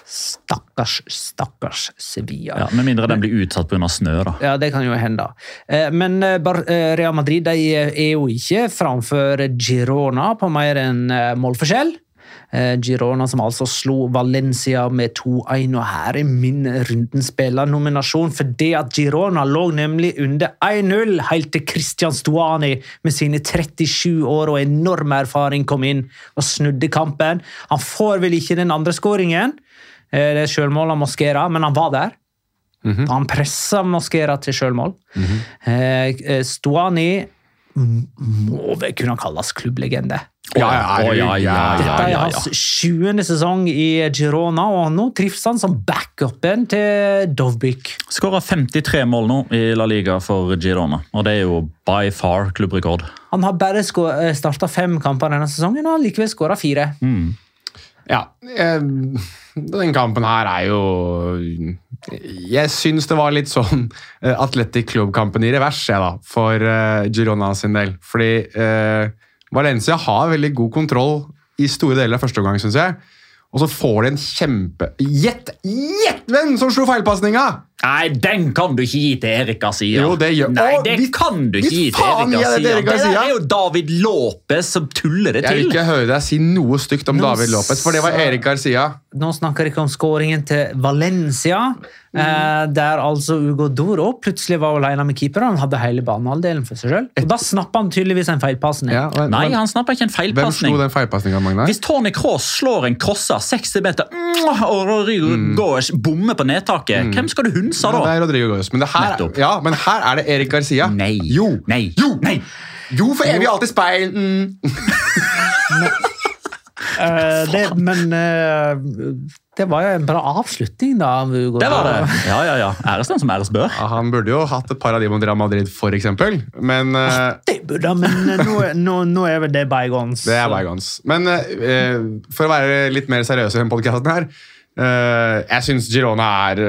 [SPEAKER 1] stakkars, stakkars Sevilla.
[SPEAKER 3] Ja, Med mindre den blir utsatt pga. snø. da.
[SPEAKER 1] Ja, det kan jo hende. Eh, Men eh, eh, Real Madrid er jo ikke framfor Girona på mer enn målforskjell. Girona som altså slo Valencia med 2-1, og her er min rundenspillernominasjon. Fordi at Girona lå nemlig under 1-0 helt til Christian Stuani med sine 37 år og enorm erfaring kom inn og snudde kampen. Han får vel ikke den andre skåringen, det er selvmål av Mosquera, men han var der. Han pressa Mosquera til sjølmål. Mm -hmm. Stuani må vel kunne kalles klubblegende.
[SPEAKER 4] Ja, ja,
[SPEAKER 3] ja, ja, ja,
[SPEAKER 1] Dette er hans sjuende sesong i Girona, og nå trives han som backupen til Dovbyk.
[SPEAKER 3] Skåra 53 mål nå i La Liga for Girona, og det er jo by far klubbrekord.
[SPEAKER 1] Han har bare starta fem kamper denne sesongen og har likevel skåra fire.
[SPEAKER 4] Ja, eh, den kampen her er jo Jeg syns det var litt sånn Atletic Athletic Club-kampen i revers jeg da, for eh, Girona sin del. Fordi eh, Valencia har veldig god kontroll i store deler av første omgang, syns jeg. Og så får de en kjempe Gjett! Gjett hvem som slo feilpasninga!
[SPEAKER 3] Nei, den kan du ikke gi til Erik Garcia.
[SPEAKER 4] Jo, det gjør-
[SPEAKER 3] Nei, det
[SPEAKER 4] hvis-
[SPEAKER 3] kan du ikke gi til Erik
[SPEAKER 4] jeg det
[SPEAKER 3] Garcia.
[SPEAKER 4] til
[SPEAKER 3] Det er jo David Lopez som tuller det til.
[SPEAKER 4] Jeg vil ikke høre deg si noe stygt om David Lopez, for det var Erik Garcia.
[SPEAKER 1] Nå snakker jeg ikke om skåringen til Valencia, eh, der altså Ugo Doro plutselig var alene med keeperen. Han hadde hele banehalvdelen for seg sjøl. Da snappa han tydeligvis en feilpasning.
[SPEAKER 4] Ja,
[SPEAKER 3] Nei, han snapper ikke en
[SPEAKER 4] Hvem
[SPEAKER 3] feilpasning.
[SPEAKER 4] slo den Magnar?
[SPEAKER 3] Hvis Tony Cross slår en crosser 60 meter og Rodrigo Goes bommer på nedtaket, hvem skal du hunse
[SPEAKER 4] Ja,
[SPEAKER 3] da?
[SPEAKER 4] det er Rodrigo Goes. Men, her, ja, men her er det Erik Garcia.
[SPEAKER 3] Nei.
[SPEAKER 4] Jo.
[SPEAKER 3] Nei.
[SPEAKER 4] Jo.
[SPEAKER 3] Nei.
[SPEAKER 4] Jo, for evig alltid speil. Mm.
[SPEAKER 1] Eh, det, men eh, det var jo en bra avslutning, da. Hugo.
[SPEAKER 3] Det var det. Ja, ja, ja. Æres den som æres bør.
[SPEAKER 4] Ja, han burde jo hatt et par av de mot Real Madrid, for eksempel. Men uh...
[SPEAKER 1] Det burde han, men nå, nå, nå er vel det bygons.
[SPEAKER 4] det er bygons. Men uh, for å være litt mer seriøs i denne podkasten her uh, Jeg syns Girona er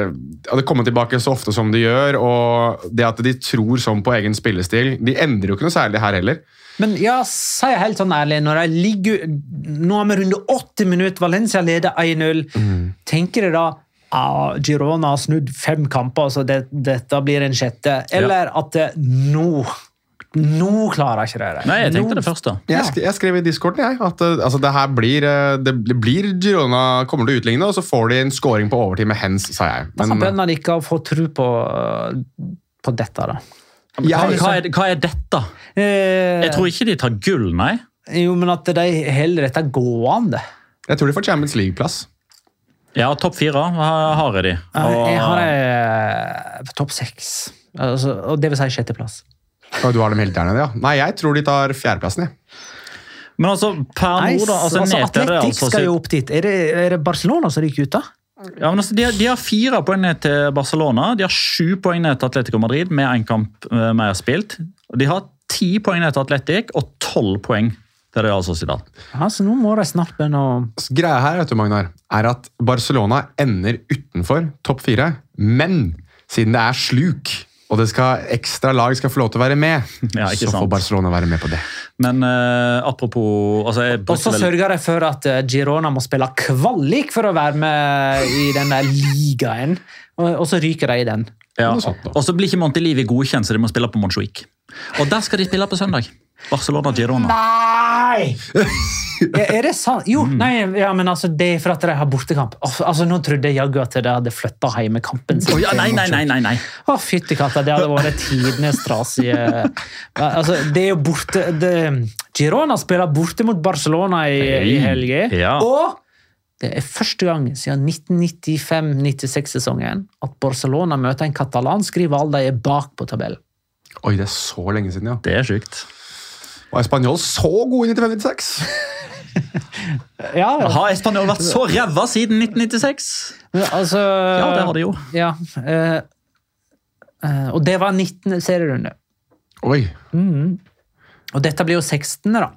[SPEAKER 4] Hadde kommet tilbake så ofte som de gjør, og det at de tror sånn på egen spillestil De endrer jo ikke noe særlig her heller.
[SPEAKER 1] Men ja, si helt sånn ærlig, når de ligger Nå har vi runde 80 minutter, Valencia leder 1-0. Tenker dere da ah, Girona har snudd fem kamper, så det, dette blir en sjette? Eller at det, nå Nå klarer jeg ikke det.
[SPEAKER 3] Nei, jeg tenkte
[SPEAKER 1] Nå-
[SPEAKER 3] det første.
[SPEAKER 4] Jeg, sk jeg skrev i discorden jeg, at eh, altså, det her blir, eh, det blir Girona kommer til å utligne, og så får de en scoring på overtid med hens, sa jeg.
[SPEAKER 1] Da
[SPEAKER 4] kan
[SPEAKER 1] bøndene de ikke få tro på, på dette, da.
[SPEAKER 4] Ja,
[SPEAKER 3] Hva, hva, er, hva er dette?
[SPEAKER 1] Eh,
[SPEAKER 3] Jeg tror ikke de tar gull, nei.
[SPEAKER 1] Jo, men at de holder dette gående.
[SPEAKER 4] jeg tror de får Champions League-plass.
[SPEAKER 3] Ja, topp fire har de. Og,
[SPEAKER 1] Jeg har det topp seks. Altså, og det vil si sjetteplass.
[SPEAKER 4] Og du har dem helt der nede, ja. Nei, jeg tror de tar fjerdeplassen, jeg.
[SPEAKER 3] Men altså, per nå, da. Altså,
[SPEAKER 1] altså, Atletic
[SPEAKER 3] altså,
[SPEAKER 1] skal jo opp dit. Er det, er det Barcelona som ryker ut, da?
[SPEAKER 3] Ja, men altså, de, har, de har fire poeng ned til Barcelona. De har sju poeng ned til Atletico Madrid med én kamp eh, mer spilt. De har ti poeng ned til Atletic og tolv poeng til Real Sociedad.
[SPEAKER 1] Ja, så nå må de snart begynne å
[SPEAKER 4] Så greia her vet du, Magnar, er at Barcelona ender utenfor topp fire, men siden det er sluk, og det skal, ekstra lag skal få lov til å være med,
[SPEAKER 3] Ja, ikke
[SPEAKER 4] så får. Barcelona være med på det.
[SPEAKER 3] Men uh, apropos altså,
[SPEAKER 1] Og så
[SPEAKER 3] vel-
[SPEAKER 1] sørger de for at eh, Girona må spille kvalik for å være med i denne ligaen. Og, og så ryker de i den.
[SPEAKER 3] ja. Og så blir ikke Montelivi godkjent, så de må spille på Montjuic. Og der skal de spille på søndag. Barcelona-Girona.
[SPEAKER 1] Nei! Er det sant? Jo,
[SPEAKER 3] Mm.
[SPEAKER 1] nei, ja, men altså, det er for at de har bortekamp. Altså, Nå trodde jeg jaggu at de hadde flytta heimekampen sin.
[SPEAKER 3] Oh, ja, nei, nei, nei, nei, nei.
[SPEAKER 1] Å, fytti katta, det hadde vært tidenes trasige altså, Det er jo borte det, Girona spiller borte mot Barcelona i, i helga.
[SPEAKER 3] Ja.
[SPEAKER 1] Og det er første gang siden 1995-96-sesongen at Barcelona møter en katalansk rival de er bak på tabellen.
[SPEAKER 4] Oi, det er så lenge siden, ja.
[SPEAKER 3] Det er sjukt.
[SPEAKER 4] Var Spanjol så god i 95-96?
[SPEAKER 1] Ja,
[SPEAKER 3] Har Espanol vært så ræva siden 1996?
[SPEAKER 1] altså
[SPEAKER 3] Ja, det har de jo.
[SPEAKER 1] Ja, eh, eh, og det var 19. serierunde.
[SPEAKER 4] Oi.
[SPEAKER 1] Og dette blir jo 16., da.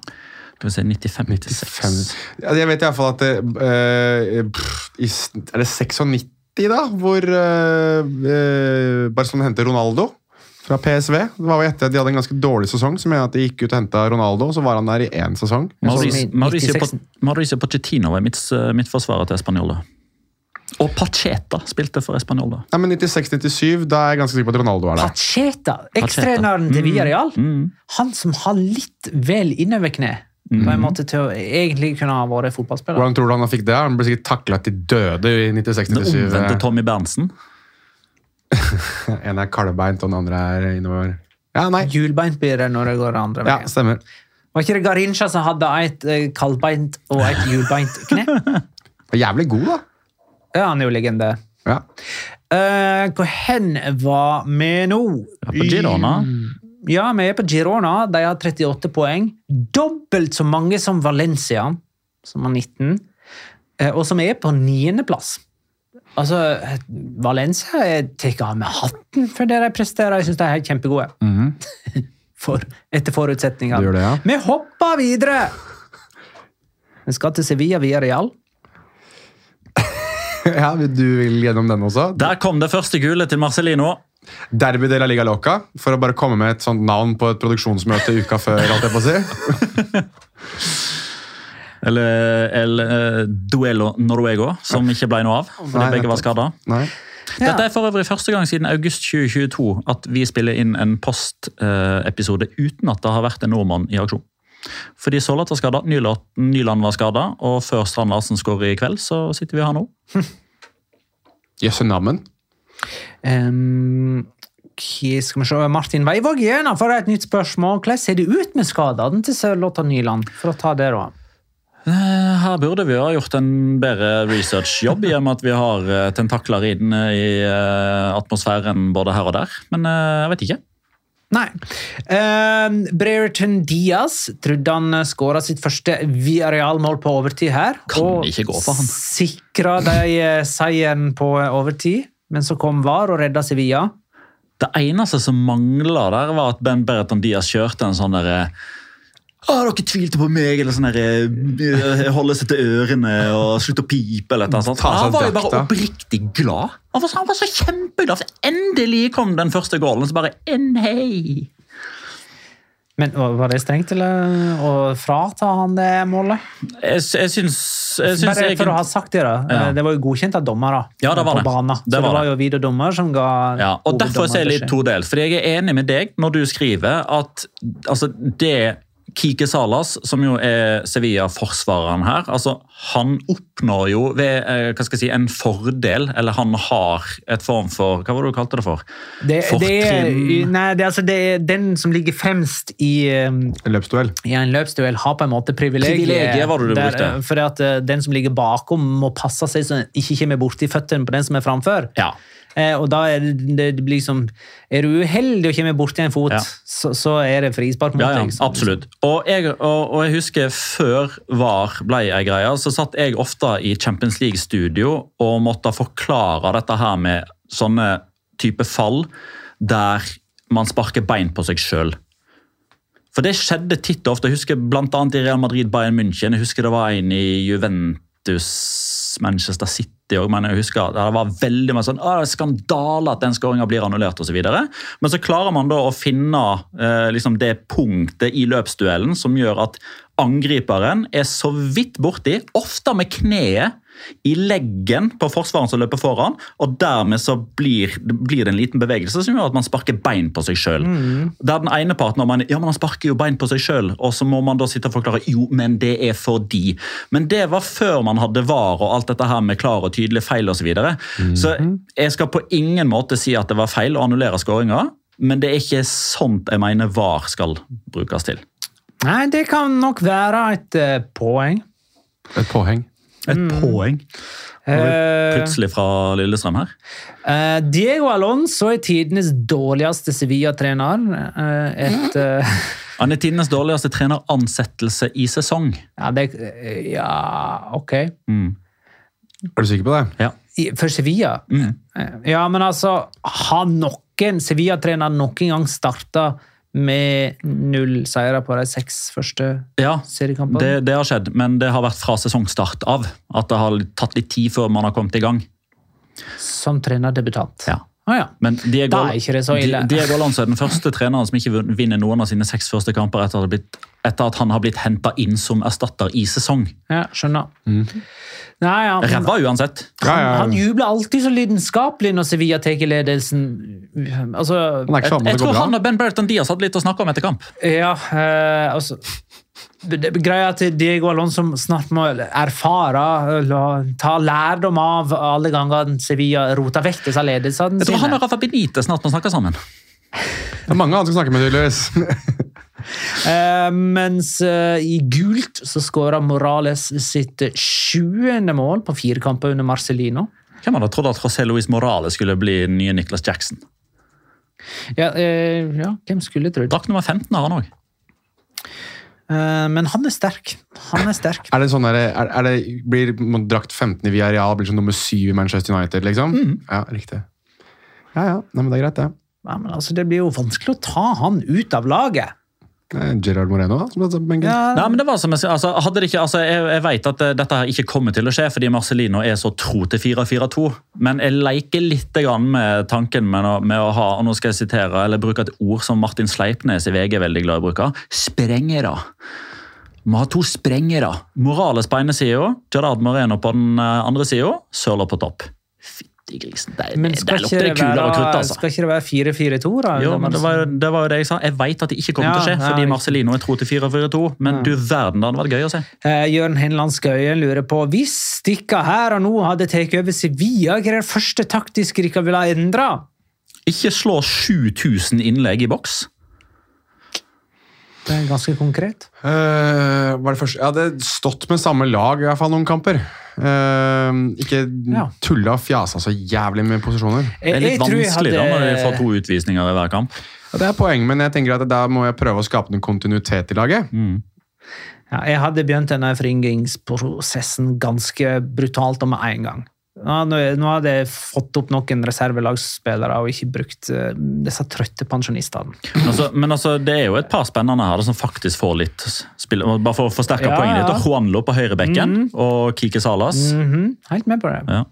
[SPEAKER 3] Skal vi se, 95-96.
[SPEAKER 4] Ja, jeg vet i hvert fall at det, eh, pff, i Er det 96, da? Hvor uh, Barcelona henter Ronaldo fra PSV. Det var jo etter at De hadde en ganske dårlig sesong, som gjør at de gikk ut og henta Ronaldo. Så var han der i én sesong.
[SPEAKER 3] Mauricio, Mauricio, Mauricio Pochettino er mitt forsvarer til Espanol. da. Og Pacheta spilte for Espanol. da.
[SPEAKER 4] Nei, men 96-97, da er jeg ganske sikker på at Ronaldo er der.
[SPEAKER 1] Pacheta, ekstreneren til Villarreal. Han som har litt vel innover kne. På en måte til å egentlig kunne ha vært fotballspiller.
[SPEAKER 4] Hvordan tror du han fikk det? Han ble sikkert takla til døde i
[SPEAKER 3] Den
[SPEAKER 4] 96-97.
[SPEAKER 3] omvendte Tommy Berntsen.
[SPEAKER 4] En er kalvbeint, og den andre er innover. Ja, nei.
[SPEAKER 1] Hjulbeint blir det når det går andre
[SPEAKER 4] Ja,
[SPEAKER 1] veien.
[SPEAKER 4] stemmer.
[SPEAKER 1] Var ikke det Garincha som hadde et eh, kaldbeint og et hjulbeint kne?
[SPEAKER 4] Er Jævlig god, da.
[SPEAKER 1] Ja, han er jo legende.
[SPEAKER 4] Ja.
[SPEAKER 1] Uh, hvor hen var vi nå?
[SPEAKER 3] Ja, på Girona.
[SPEAKER 1] Ja, vi er på Girona. De har 38 poeng. Dobbelt så mange som Valencia, som har 19. Uh, Og som er på niendeplass. Altså, Valencia jeg tar av med hatten for det de presterer. Jeg syns de er helt kjempegode. for, etter forutsetningene.
[SPEAKER 4] Du gjør det, ja.
[SPEAKER 1] Vi hopper videre! Vi skal til Sevilla via Real.
[SPEAKER 4] ja, Du vil gjennom den også?
[SPEAKER 3] Der kom det første gule til Marcelino.
[SPEAKER 4] Derby de la Liga Loca, for å bare komme med et sånt navn på et produksjonsmøte uka før. alt jeg på å si.
[SPEAKER 3] Eller El eh, Duelo Noruego, som ikke ble noe av. Fordi
[SPEAKER 4] Nei,
[SPEAKER 3] begge var skada. Dette er for øvrig første gang siden august 2022 at vi spiller inn en post-episode uten at det har vært en nordmann i aksjon. Fordi Solat var skada, Nyland, Nyland var skada, og før Strand Larsen skårer i kveld, så sitter vi her nå.
[SPEAKER 4] Jøsse navn.
[SPEAKER 1] Um, skal vi se, Martin Veivåg igjen for et nytt spørsmål. Hvordan ser det ut med skadene til Sørlotta Nyland? For å ta det da.
[SPEAKER 3] Eh, Her burde vi ha gjort en bedre researchjobb, i og med at vi har eh, tentakler inne i eh, atmosfæren både her og der. Men jeg vet ikke.
[SPEAKER 1] Nei. Uh, Brereton Diaz trodde han skåra sitt første Villarreal-mål på overtid her.
[SPEAKER 3] Kan ikke gå for han.
[SPEAKER 1] Sikra de seieren på overtid, men så kom VAR og redda Sevilla.
[SPEAKER 3] Det eneste som mangla der, var at Ben Berton Diaz kjørte en sånn derre Ah, dere tvilte på meg, eller sånn der, eh, holde seg til ørene og slutte å pipe. eller noe sånt. Han var jo bare oppriktig glad. Han var, så- han var så kjempeglad, endelig kom den første gålen. Så bare en hei.
[SPEAKER 1] Men var det strengt, eller å frata han det målet?
[SPEAKER 3] Jeg, jeg syns, jeg syns
[SPEAKER 1] Bare for å ha sagt det, da.
[SPEAKER 3] Ja.
[SPEAKER 1] Det var jo godkjent av dommere
[SPEAKER 3] Ja, det var
[SPEAKER 1] på
[SPEAKER 3] det.
[SPEAKER 1] banen.
[SPEAKER 3] Det
[SPEAKER 1] så
[SPEAKER 3] var
[SPEAKER 1] det var jo videodommer som ga
[SPEAKER 3] Ja, og Derfor så er jeg litt todelt. Fordi jeg er enig med deg når du skriver at altså, det Kike Salas, som jo er Sevilla-forsvareren her, altså, han oppnår jo ved eh, hva skal jeg si, en fordel, eller han har et form for Hva var det du kalte det for?
[SPEAKER 1] Det, det, er, nei, det, er altså, det er den som ligger fremst i, um,
[SPEAKER 4] En løpsduell.
[SPEAKER 1] i en løpsduell, har på en måte privilegiet.
[SPEAKER 3] Privilegiet var det du brukte.
[SPEAKER 1] uh, For at uh, den som ligger bakom, må passe seg så den ikke kommer borti føttene på den som er framfor.
[SPEAKER 3] Ja.
[SPEAKER 1] Eh, og da er det, det blir liksom Er du uheldig og kommer borti en fot,
[SPEAKER 3] Ja.
[SPEAKER 1] så, så er det frispark mot
[SPEAKER 3] Ja, ja,
[SPEAKER 1] deg.
[SPEAKER 3] absolutt. Og jeg, og, og jeg husker før VAR ble ei greie, så satt jeg ofte i Champions League-studio og måtte forklare dette her med sånne type fall der man sparker bein på seg sjøl. For det skjedde titt og ofte. Jeg husker annet i Real Madrid, Bayern München. Jeg husker det var en i Juventus, Manchester City òg, men jeg husker det var veldig mye sånn «Å, det er skandale at den skåringa blir annullert osv. Men så klarer man da å finne eh, liksom det punktet i løpsduellen som gjør at angriperen er så vidt borti, ofte med kneet, i leggen på forsvaren som løper foran, og dermed så blir, blir det en liten bevegelse som gjør at man sparker bein på seg sjøl. Der den ene parten når man, ja, men han sparker jo bein på seg sjøl, og så må man da sitte og forklare jo, men det er fordi. Men det var før man hadde VAR og alt dette her med klar og tydelig feil osv. Så, videre. så jeg skal på ingen måte si at det var feil å annullere skåringa, men det er ikke sånt jeg mener VAR skal brukes til.
[SPEAKER 1] Nei, det kan nok være et uh, poeng.
[SPEAKER 4] Et påheng.
[SPEAKER 3] Et poeng. Har vi
[SPEAKER 1] Eh,
[SPEAKER 3] plutselig fra Lillestrøm her.
[SPEAKER 1] eh, Diego Alonso er tidenes dårligste Sevilla-trener. eh, et eh,
[SPEAKER 3] Han er tidenes dårligste treneransettelse i sesong.
[SPEAKER 1] Ja, det Ja, ok.
[SPEAKER 3] Mm.
[SPEAKER 4] Er du sikker på det?
[SPEAKER 3] Ja.
[SPEAKER 1] I- For Sevilla?
[SPEAKER 3] Mm.
[SPEAKER 1] Ja, men altså Har noen Sevilla-trener noen gang starta med null seire på de seks første
[SPEAKER 3] Ja,
[SPEAKER 1] seriekampene?
[SPEAKER 3] det, det har skjedd, men det har vært fra sesongstart av. At det har tatt litt tid før man har kommet i gang.
[SPEAKER 1] Som trenerdebutant?
[SPEAKER 3] Ja.
[SPEAKER 1] Å ja.
[SPEAKER 3] Men Diego,
[SPEAKER 1] Da er ikke det så ille.
[SPEAKER 3] Diego Alonso er den første treneren som ikke vinner noen av sine seks første kamper etter, at blitt, etter at han har blitt henta inn som erstatter i sesong.
[SPEAKER 1] ja skjønner. Nei, ja, men,
[SPEAKER 3] Ræva uansett.
[SPEAKER 1] Han, han jubler alltid så lidenskapelig når Sevilla tar ledelsen. Altså,
[SPEAKER 4] Han men
[SPEAKER 3] Jeg tror
[SPEAKER 4] bra.
[SPEAKER 3] han og Ben Berton Diaz hadde litt å snakke om etter kamp.
[SPEAKER 1] ja, eh, altså greia til Diego Alonso snart må erfare, eller ta lærdom av alle ganger Sevilla roter vekk disse ledelsene
[SPEAKER 3] Jeg tror han
[SPEAKER 1] sine.
[SPEAKER 3] og Rafa Benitez snart må snakke sammen.
[SPEAKER 4] Det er mange han skal snakke med, tydeligvis.
[SPEAKER 1] Uh, mens uh, i gult så skåra Morales sitt sjuende mål på fire kamper under Marcelino.
[SPEAKER 3] Hvem hadde trodd at José Luis Morales skulle bli den nye Nicholas Jackson?
[SPEAKER 1] Ja, uh, ja hvem skulle trodd?
[SPEAKER 3] Drakt nummer 15 har han òg.
[SPEAKER 1] Eh, men han er sterk. Han er sterk.
[SPEAKER 4] Er det sånn der, er, er det, blir drakt 15 i Villarreal blir som nummer 7 i Manchester United, liksom? Ja, riktig. Ja, ja. Nei, men det er greit, det.
[SPEAKER 1] Ja, men altså, det blir jo vanskelig å ta han ut av laget.
[SPEAKER 4] Det er Gerard Moreno, da. Som på benken.
[SPEAKER 1] Ja,
[SPEAKER 3] Nei, men det var som Jeg altså, hadde det ikke, altså, jeg, jeg vet at eh, dette her ikke kommer til å skje fordi Marcelino er så tro til 4-4-2. Men jeg leker litt grann med tanken med å, med å ha og nå skal jeg sitere, eller bruke et ord som Martin Sleipnes i VG er veldig glad i å bruke. Sprengere. Må ha to sprengere. Morales på ene sida, Gerard Moreno på den eh, andre sida. Søler på topp. Fytti grisen. Der,
[SPEAKER 1] Men
[SPEAKER 3] der lukter det
[SPEAKER 1] det
[SPEAKER 3] kulere
[SPEAKER 1] være,
[SPEAKER 3] krutt, altså.
[SPEAKER 1] skal ikke det være 4-4-2, da?
[SPEAKER 3] Jo, men det var, det var jo det jeg sa. Jeg vet at det ikke kommer
[SPEAKER 1] Ja,
[SPEAKER 3] til å skje,
[SPEAKER 1] ja,
[SPEAKER 3] fordi. Marcelino er tro til 4-4-2. Men du verden, det hadde vært gøy å se.
[SPEAKER 1] Eh, Jørn Henland Skøyen lurer på hvis dere her og nå hadde tatt over Sevilla, hva er det første taktiske dere ville ha endra?
[SPEAKER 3] Ikke slå 7000 innlegg i boks.
[SPEAKER 1] Det er ganske konkret.
[SPEAKER 4] Uh, var det første? Jeg hadde stått med samme lag i hvert fall noen kamper. Eh, ikke
[SPEAKER 1] Ja.
[SPEAKER 4] tulla og fjasa så jævlig med posisjoner.
[SPEAKER 3] Det er litt vanskelig da når du får to utvisninger i hver kamp.
[SPEAKER 4] Ja, det er poeng, men jeg tenker at da må jeg prøve å skape noen kontinuitet i laget.
[SPEAKER 1] Ja, jeg hadde begynt denne foryngingsprosessen ganske brutalt og med en gang. Nå, nå hadde jeg fått opp noen reservelagsspillere og ikke brukt uh, disse trøtte pensjonistene.
[SPEAKER 3] Altså, men altså, det er jo et par spennende her som faktisk får litt spill. Bare for å forsterke
[SPEAKER 1] Ja,
[SPEAKER 3] poenget ditt. Juanlo på høyrebekken og Kike Salas.
[SPEAKER 1] Mhm, Helt med på det.
[SPEAKER 3] Ja.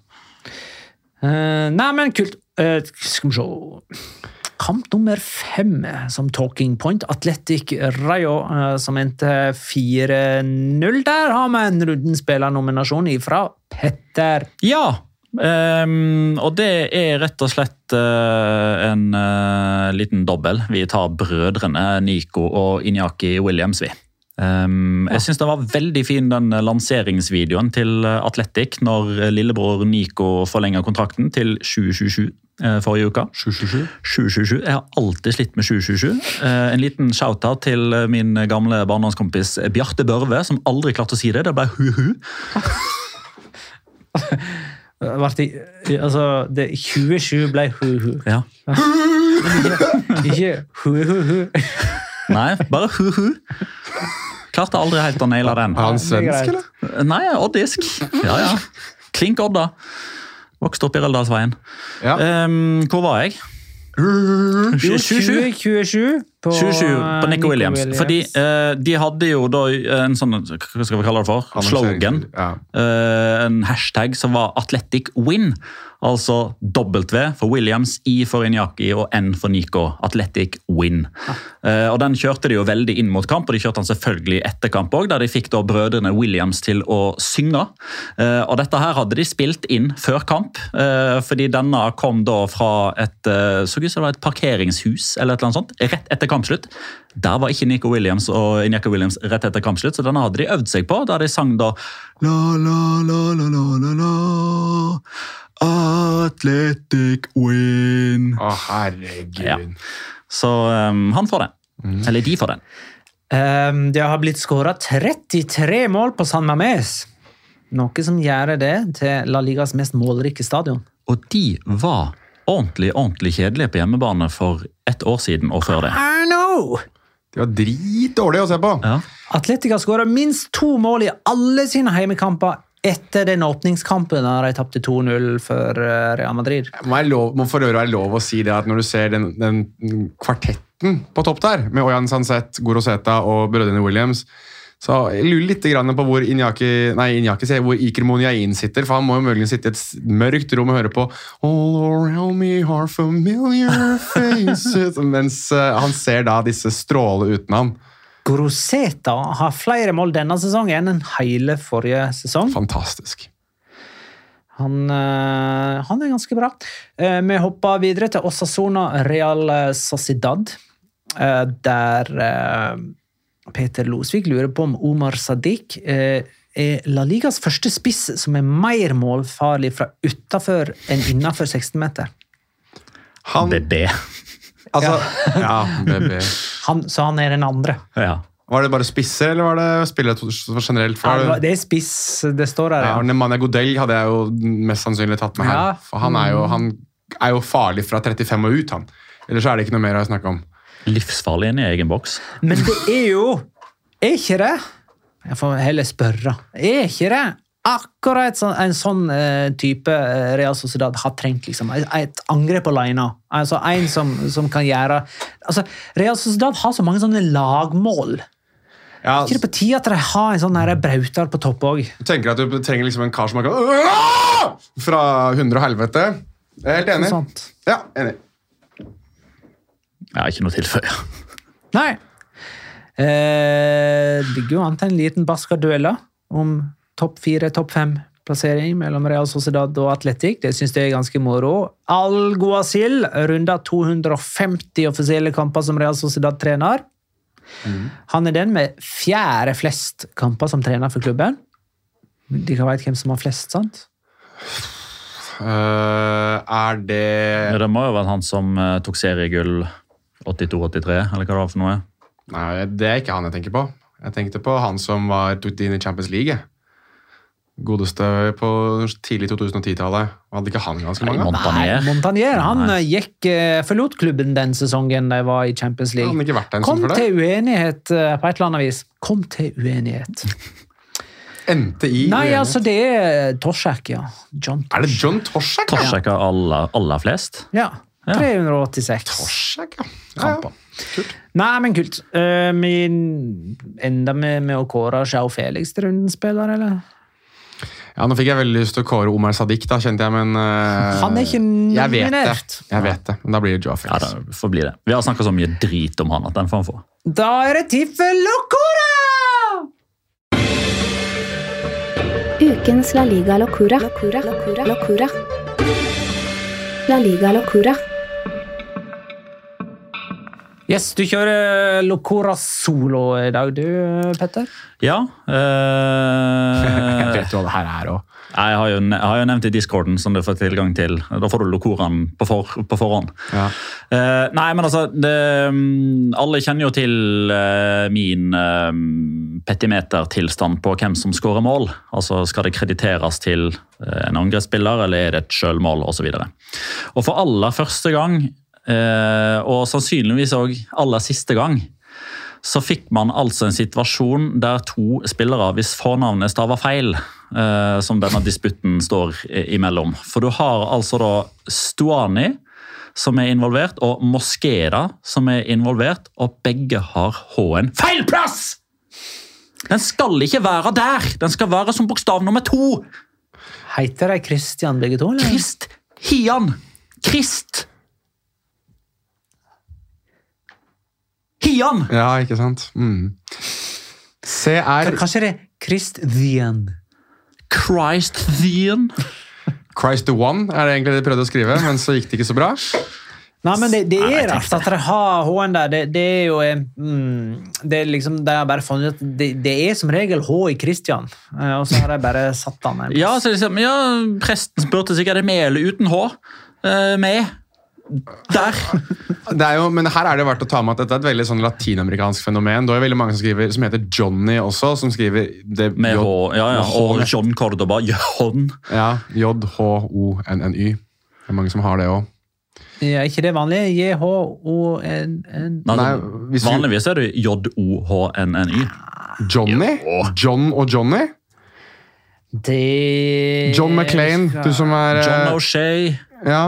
[SPEAKER 1] Uh, nei, men kult. Uh, skal vi se Kamp nummer fem som talking point. Atletic Rayo, eh, som endte 4-0. Der har vi en rundenspillernominasjon fra Petter.
[SPEAKER 3] Ja, um, og det er rett og slett uh, en uh, liten dobbel. Vi tar brødrene Nico og Inyaki Williams, vi. Ehm, Jeg syns det var veldig fin den lanseringsvideoen til Atletic når lillebror Nico forlenga kontrakten til 2027 eh, forrige uke.
[SPEAKER 4] 777.
[SPEAKER 3] 777. Jeg har alltid slitt med 2027. Eh, en liten shout-out til min gamle barndomskompis Bjarte Børve, som aldri klarte å si det. Det ble hu-hu.
[SPEAKER 1] Altså, det 27 ble hu-hu.
[SPEAKER 3] Ja.
[SPEAKER 1] Ikke hu-hu-hu.
[SPEAKER 3] Nei, bare hu-hu. Klarte aldri helt å naile den.
[SPEAKER 4] Er han svensk, eller?
[SPEAKER 3] Nei, oddisk. Ja, ja. Klink Odda. Vokste opp i Røldalsveien.
[SPEAKER 4] Ja.
[SPEAKER 3] Um, hvor var jeg?
[SPEAKER 1] Jo,
[SPEAKER 3] 27.
[SPEAKER 1] 2027. på,
[SPEAKER 3] 27
[SPEAKER 1] eh,
[SPEAKER 3] på Nico Williams. Fordi eh, de hadde jo da en sånn Hva skal vi kalle det for? Slogan.
[SPEAKER 4] Ja.
[SPEAKER 3] Eh, en hashtag som var 'Athletic Win'. Altså W for Williams, I for Inyaki og N for Nico. Athletic Win. Eh, og Den kjørte de jo veldig inn mot kamp, og de kjørte den selvfølgelig etter kamp òg, der de fikk da brødrene Williams til å synge. Eh, og Dette her hadde de spilt inn før kamp, eh, fordi denne kom da fra et eh, så ut som det var et parkeringshus eller et eller annet sånt, rett etter kampslutt. Der var ikke Nico Williams og Inyaki Williams rett etter kampslutt, så denne hadde de øvd seg på, da de sang da La, la, la, la, la, la, la. Athletic win.
[SPEAKER 4] Å, herregud.
[SPEAKER 3] Ja. Så um, han får den. Eller de får den.
[SPEAKER 1] Um, det har blitt skåra 33 mål på San Mames. Noe som gjør det til La Ligas mest målrike stadion.
[SPEAKER 3] Og de var ordentlig ordentlig kjedelige på hjemmebane for ett år siden og før det.
[SPEAKER 1] I know!
[SPEAKER 4] De var dritdårlige å se på.
[SPEAKER 3] Ja.
[SPEAKER 1] Atletica skåra minst to mål i alle sine heimekamper etter den åpningskampen da de tapte 2-0 for eh, Real Madrid.
[SPEAKER 4] må, jeg lov, må for øvrig være lov å si det at når du ser den, den kvartetten på topp der, med Oyan Sanset, Goroseta og brødrene Williams, så jeg lurer litt på hvor Inyaki, nei, Inyaki sier, hvor Iker Moniain sitter, for han må jo muligens sitte i et mørkt rom og høre på All around me are familiar faces, mens eh, han ser da disse stråle uten han.
[SPEAKER 1] Groseta har flere mål denne sesongen enn hele forrige sesong.
[SPEAKER 4] Fantastisk.
[SPEAKER 1] Han, eh, han er ganske bra. Eh, vi hopper videre til Osasona Real Sociedad, der Peter Losvik lurer på om Omar Sadiq eh, er La Ligas første spiss som er mer målfarlig fra utafor enn innafor 16-meter.
[SPEAKER 4] Han,
[SPEAKER 3] BB.
[SPEAKER 4] altså, ja, BB.
[SPEAKER 1] Han, så han er den andre.
[SPEAKER 3] Ja.
[SPEAKER 4] Var det bare spisser, eller var det spillere generelt? For
[SPEAKER 1] Ja, det er spiss det står her.
[SPEAKER 4] Ja,
[SPEAKER 1] ja.
[SPEAKER 4] Nemanja Godell hadde jeg jo mest sannsynlig tatt med her.
[SPEAKER 1] Ja.
[SPEAKER 4] For han er, jo, han er jo farlig fra 35 og ut, han. Ellers er det ikke noe mer å snakke om.
[SPEAKER 3] Livsfarlig inn i egen boks.
[SPEAKER 1] Men det er jo Er ikke det? Jeg får heller spørre. Er ikke det akkurat sånn, en sånn eh, type eh, Real Sociedad har trengt? liksom, Et, et angrep alene. Altså En som, som kan gjøre altså, Real Sociedad har så mange sånne lagmål.
[SPEAKER 4] Ja,
[SPEAKER 1] Er ikke det på tide at de har en sånn brautal på topp òg?
[SPEAKER 4] du tenker at du trenger liksom en kar som kan! Fra hundre og helvete. Jeg er helt enig. Ja, enig.
[SPEAKER 3] Jeg har ikke noe å tilføye.
[SPEAKER 1] Nei. Eh, det ligger jo an til en liten Basca-duell da, om topp fire, topp fem-plassering mellom Real Sociedad og Atletic. Det syns jeg er ganske moro. Al Guasil runder 250 offisielle kamper som Real Sociedad trener. Han er den med fjerde flest kamper som trener for klubben. De kan vite hvem som har flest, sant?
[SPEAKER 4] Uh, er det
[SPEAKER 3] Ja, Det må jo være han som uh, tok seriegull 82-83, eller hva det var for noe.
[SPEAKER 4] Nei, det er ikke han jeg tenker på. Jeg tenkte på han som var inn i Champions League. Godeste på tidlig 2010-tallet. Hadde ikke han ganske
[SPEAKER 3] Nei,
[SPEAKER 4] mange?
[SPEAKER 3] Montagnier.
[SPEAKER 1] Montagnier han
[SPEAKER 3] Nei.
[SPEAKER 1] eh, gikk, eh, forlot klubben den sesongen de var i Champions League.
[SPEAKER 4] han ikke vært den en
[SPEAKER 1] Kom til uenighet eh, på et eller annet vis. Kom til uenighet.
[SPEAKER 4] Endte i
[SPEAKER 1] Nei,
[SPEAKER 4] uenighet.
[SPEAKER 1] altså, det er Torsak, ja. John Torsak.
[SPEAKER 4] Er det John Torsak?
[SPEAKER 3] Torsak av aller, aller flest.
[SPEAKER 1] Ja.
[SPEAKER 3] Ja.
[SPEAKER 1] 386
[SPEAKER 4] Torsak, ja. ja.
[SPEAKER 1] Kult. Nei, men kult. Uh, vi enda med, med å kåre Sjau Felix til rundens spiller, eller?
[SPEAKER 4] Ja, Nå fikk jeg veldig lyst til å kåre Omar Sadiq, da, kjente jeg, men uh,
[SPEAKER 1] Han er ikke
[SPEAKER 4] Jeg vet det. Jeg vet det, men da blir det Joe
[SPEAKER 3] Ja, det får bli det. Vi har snakka så mye drit om han at den får han få.
[SPEAKER 1] Da er det tid for Locora!
[SPEAKER 5] Ukens La Liga Locura. Locura. Locura. Locura. La Liga Locura.
[SPEAKER 1] Yes, du kjører Locora solo i dag, du, Petter.
[SPEAKER 3] Ja
[SPEAKER 4] Jeg
[SPEAKER 3] eh,
[SPEAKER 4] vet jo hva det her er òg.
[SPEAKER 3] Jeg har jo, jeg har jo nevnt i discorden som du får tilgang til. Da får du Locoraen på, for, på forhånd.
[SPEAKER 4] Ja.
[SPEAKER 3] Uh, nei, men altså det, mm, Alle kjenner jo til uh, min uh, petimetertilstand på hvem som skårer mål. Altså Skal det krediteres til en angrepsspiller, eller er det et sjølmål osv. For aller første gang, og sannsynligvis òg aller siste gang, så fikk man altså en situasjon der to spillere, hvis fornavnet staver feil, eh, som denne disputten står imellom. For du har altså da Stuani, som er involvert, og Moskeda, som er involvert, og begge har H-en feil plass! Den skal ikke være der! Den skal være som bokstav nummer to!
[SPEAKER 1] Heiter de Christian begge to? eller?
[SPEAKER 3] Krist Hian! Krist! Hian!
[SPEAKER 4] Ja, ikke sant? Mm. CR
[SPEAKER 1] Kanskje det er Christian?
[SPEAKER 3] Christ Thean.
[SPEAKER 4] Christ the One er det egentlig de prøvde å skrive, men så gikk det ikke så bra.
[SPEAKER 1] Nei, men det, det er rart at dere har H-en der. Det, det er jo eh, mm, det er liksom, De har bare funnet ut at det, det er som regel H i Christian, eh, og så har de bare satt den en
[SPEAKER 3] Ja, så liksom, ja, presten spurte sikkert er eller uten H. Uh, med. Der.
[SPEAKER 4] Det er jo, men her er det verdt å ta med at dette er et veldig sånn latinamerikansk fenomen. Det er veldig mange som skriver, som heter Johnny også, som skriver det,
[SPEAKER 3] Med H. Ja, ja. Og John Cordoba. John.
[SPEAKER 4] Ja, J-H-O-N-N-Y. Det er mange som har det òg.
[SPEAKER 1] Ja, ikke det vanlige? J-H-O-N-N
[SPEAKER 3] Nei,
[SPEAKER 4] Nei, vi-
[SPEAKER 3] vanligvis er det J-O-H-N-N-Y.
[SPEAKER 4] Johnny? John og Johnny?
[SPEAKER 1] Det
[SPEAKER 4] John McClain, du som er eh,
[SPEAKER 3] John O'Shay.
[SPEAKER 4] Ja,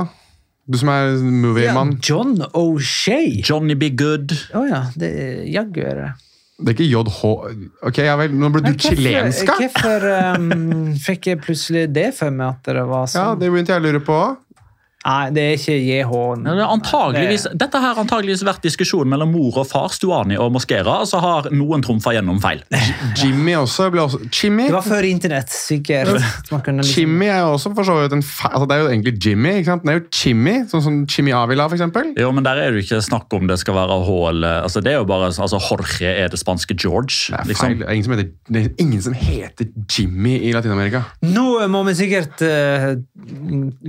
[SPEAKER 4] du som er
[SPEAKER 1] ja,
[SPEAKER 4] moviemann.
[SPEAKER 1] John O'Shay.
[SPEAKER 3] Johnny Be Good.
[SPEAKER 1] Å ja, det er jaggu er det.
[SPEAKER 4] Det er ikke JH Ok, ja vel, nå ble du
[SPEAKER 1] chilenska hvorfor-
[SPEAKER 4] chilensk, da?
[SPEAKER 1] Hvorfor um, fikk jeg plutselig det for meg at det var
[SPEAKER 4] Ja,
[SPEAKER 1] sånn?
[SPEAKER 4] det begynte jeg å lure på òg.
[SPEAKER 1] Nei, det er ikke JH.
[SPEAKER 3] Ja, det er antageligvis, dette har antageligvis vært diskusjon mellom mor og far, Stuani og Mosquera, og så har noen trumfa gjennom feil.
[SPEAKER 4] Jimmy også ble også Jimmy.
[SPEAKER 1] Det var før internett, sikkert. Jimmy liksom-
[SPEAKER 4] Chimmy er jo også for så vidt en feil altså Det er jo egentlig Jimmy. ikke sant? Det er jo Jimmy, sånn som Jimmy Avila, for eksempel.
[SPEAKER 3] Jo, men der er det ikke snakk om det skal være H eller altså Det er jo bare altså Jorge er det spanske George.
[SPEAKER 4] Det er
[SPEAKER 3] liksom.
[SPEAKER 4] feil. Det er ingen som heter, det er ingen som heter Jimmy i Latin-Amerika.
[SPEAKER 1] Nå må vi sikkert uh,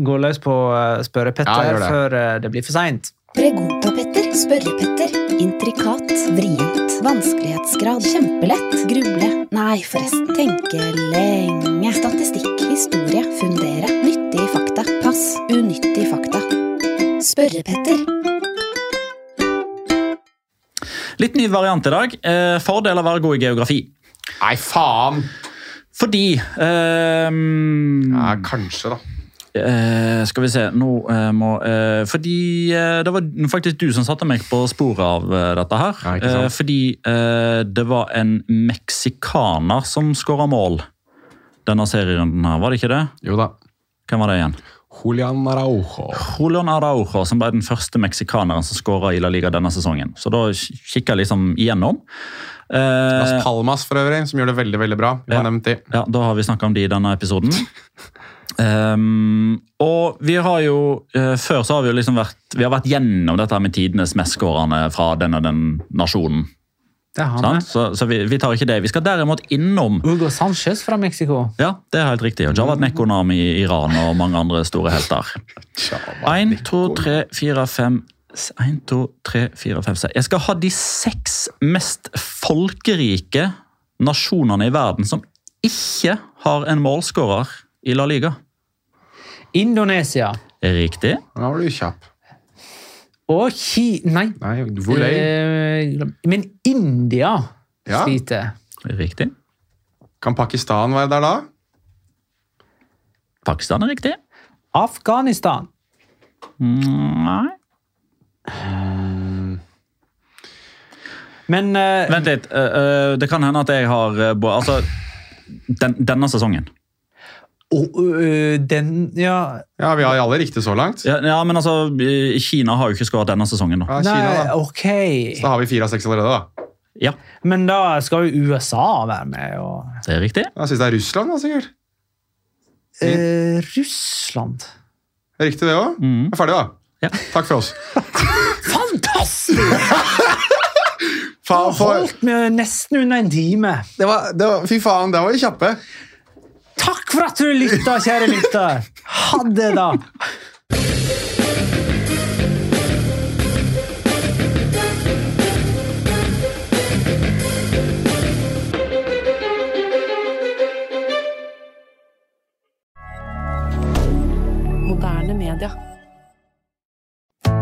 [SPEAKER 1] gå løs på uh, spørre Petter
[SPEAKER 4] Ja, det.
[SPEAKER 1] før eh, det blir for seint.
[SPEAKER 2] Pregunta-Petter, spørre-Petter. Intrikat, vrient, vanskelighetsgrad, kjempelett, gruble, nei forresten, tenke lenge. Statistikk, historie, fundere, nyttig fakta, pass, unyttig fakta. Spørre-Petter.
[SPEAKER 3] Litt ny variant i dag. Eh, fordel av å være god i geografi.
[SPEAKER 4] Nei, faen!
[SPEAKER 3] Fordi um,
[SPEAKER 4] Ja, kanskje, da.
[SPEAKER 3] Eh, Skal vi se Nå eh, må eh, Fordi eh, det var faktisk du som satte meg på sporet av eh, dette her.
[SPEAKER 4] Ja.
[SPEAKER 3] Eh, fordi eh, det var en meksikaner som skåra mål denne serien. her, Var det ikke det?
[SPEAKER 4] Jo da.
[SPEAKER 3] Hvem var det igjen?
[SPEAKER 4] Julian Araujo.
[SPEAKER 3] Julian Araujo, som ble den første meksikaneren som skåra i La Liga denne sesongen. Så da kikka jeg liksom igjennom. Eh,
[SPEAKER 4] Las Palmas for øvrig, som gjør det veldig veldig bra. Vi har
[SPEAKER 3] Ja.
[SPEAKER 4] nevnt de.
[SPEAKER 3] Ja, Da har vi snakka om de i denne episoden. Ehm, og vi har jo uh, Før så har vi jo liksom vært Vi har vært gjennom dette med tidenes mestskårende fra den og den nasjonen.
[SPEAKER 1] Det har
[SPEAKER 3] vi. Så, så vi, vi tar ikke det. Vi skal derimot innom
[SPEAKER 1] Hugo Sanchez fra Mexico.
[SPEAKER 3] Ja, det er helt riktig. Og Javad Nekonam i Iran og mange andre store helter. Én, to, tre, fire, fem en, to, tre, fire, fem, seks. Jeg skal ha de seks mest folkerike nasjonene i verden som ikke har en målskårer i La Liga.
[SPEAKER 1] Indonesia.
[SPEAKER 3] Riktig.
[SPEAKER 4] Da var du kjapp.
[SPEAKER 1] Og Ki... Nei.
[SPEAKER 4] Nei, hvor er
[SPEAKER 1] Eh, men India
[SPEAKER 4] Ja.
[SPEAKER 1] sliter.
[SPEAKER 3] Riktig.
[SPEAKER 4] Kan Pakistan være der da?
[SPEAKER 3] Pakistan er riktig.
[SPEAKER 1] Afghanistan.
[SPEAKER 3] Mm, Nei.
[SPEAKER 1] Men uh,
[SPEAKER 3] Vent litt. Uh, uh, det kan hende at jeg har Altså, den, denne sesongen.
[SPEAKER 1] Og, øh, den Ja,
[SPEAKER 4] Ja, vi har alle riktig så langt.
[SPEAKER 3] Ja, ja, men altså, Kina har jo ikke skåret denne sesongen. da.
[SPEAKER 4] Ja, Kina,
[SPEAKER 1] nei,
[SPEAKER 4] da.
[SPEAKER 1] ok.
[SPEAKER 4] Så da har vi fire av seks allerede, da.
[SPEAKER 3] Ja,
[SPEAKER 1] Men da skal jo USA være med. Og,
[SPEAKER 3] det er riktig.
[SPEAKER 4] Jeg syns det er Russland, da, sikkert.
[SPEAKER 1] Eh, Russland
[SPEAKER 4] Riktig det òg? Er ferdig, da.
[SPEAKER 3] Ja.
[SPEAKER 4] Takk for oss.
[SPEAKER 1] Fantastisk!
[SPEAKER 4] Faen, for,
[SPEAKER 1] Holdt med nesten under en time.
[SPEAKER 4] det var, det var, fy faen, der var vi kjappe.
[SPEAKER 1] Takk for at du lytta, kjære lytter! Ha det, da!
[SPEAKER 5] Moderne media.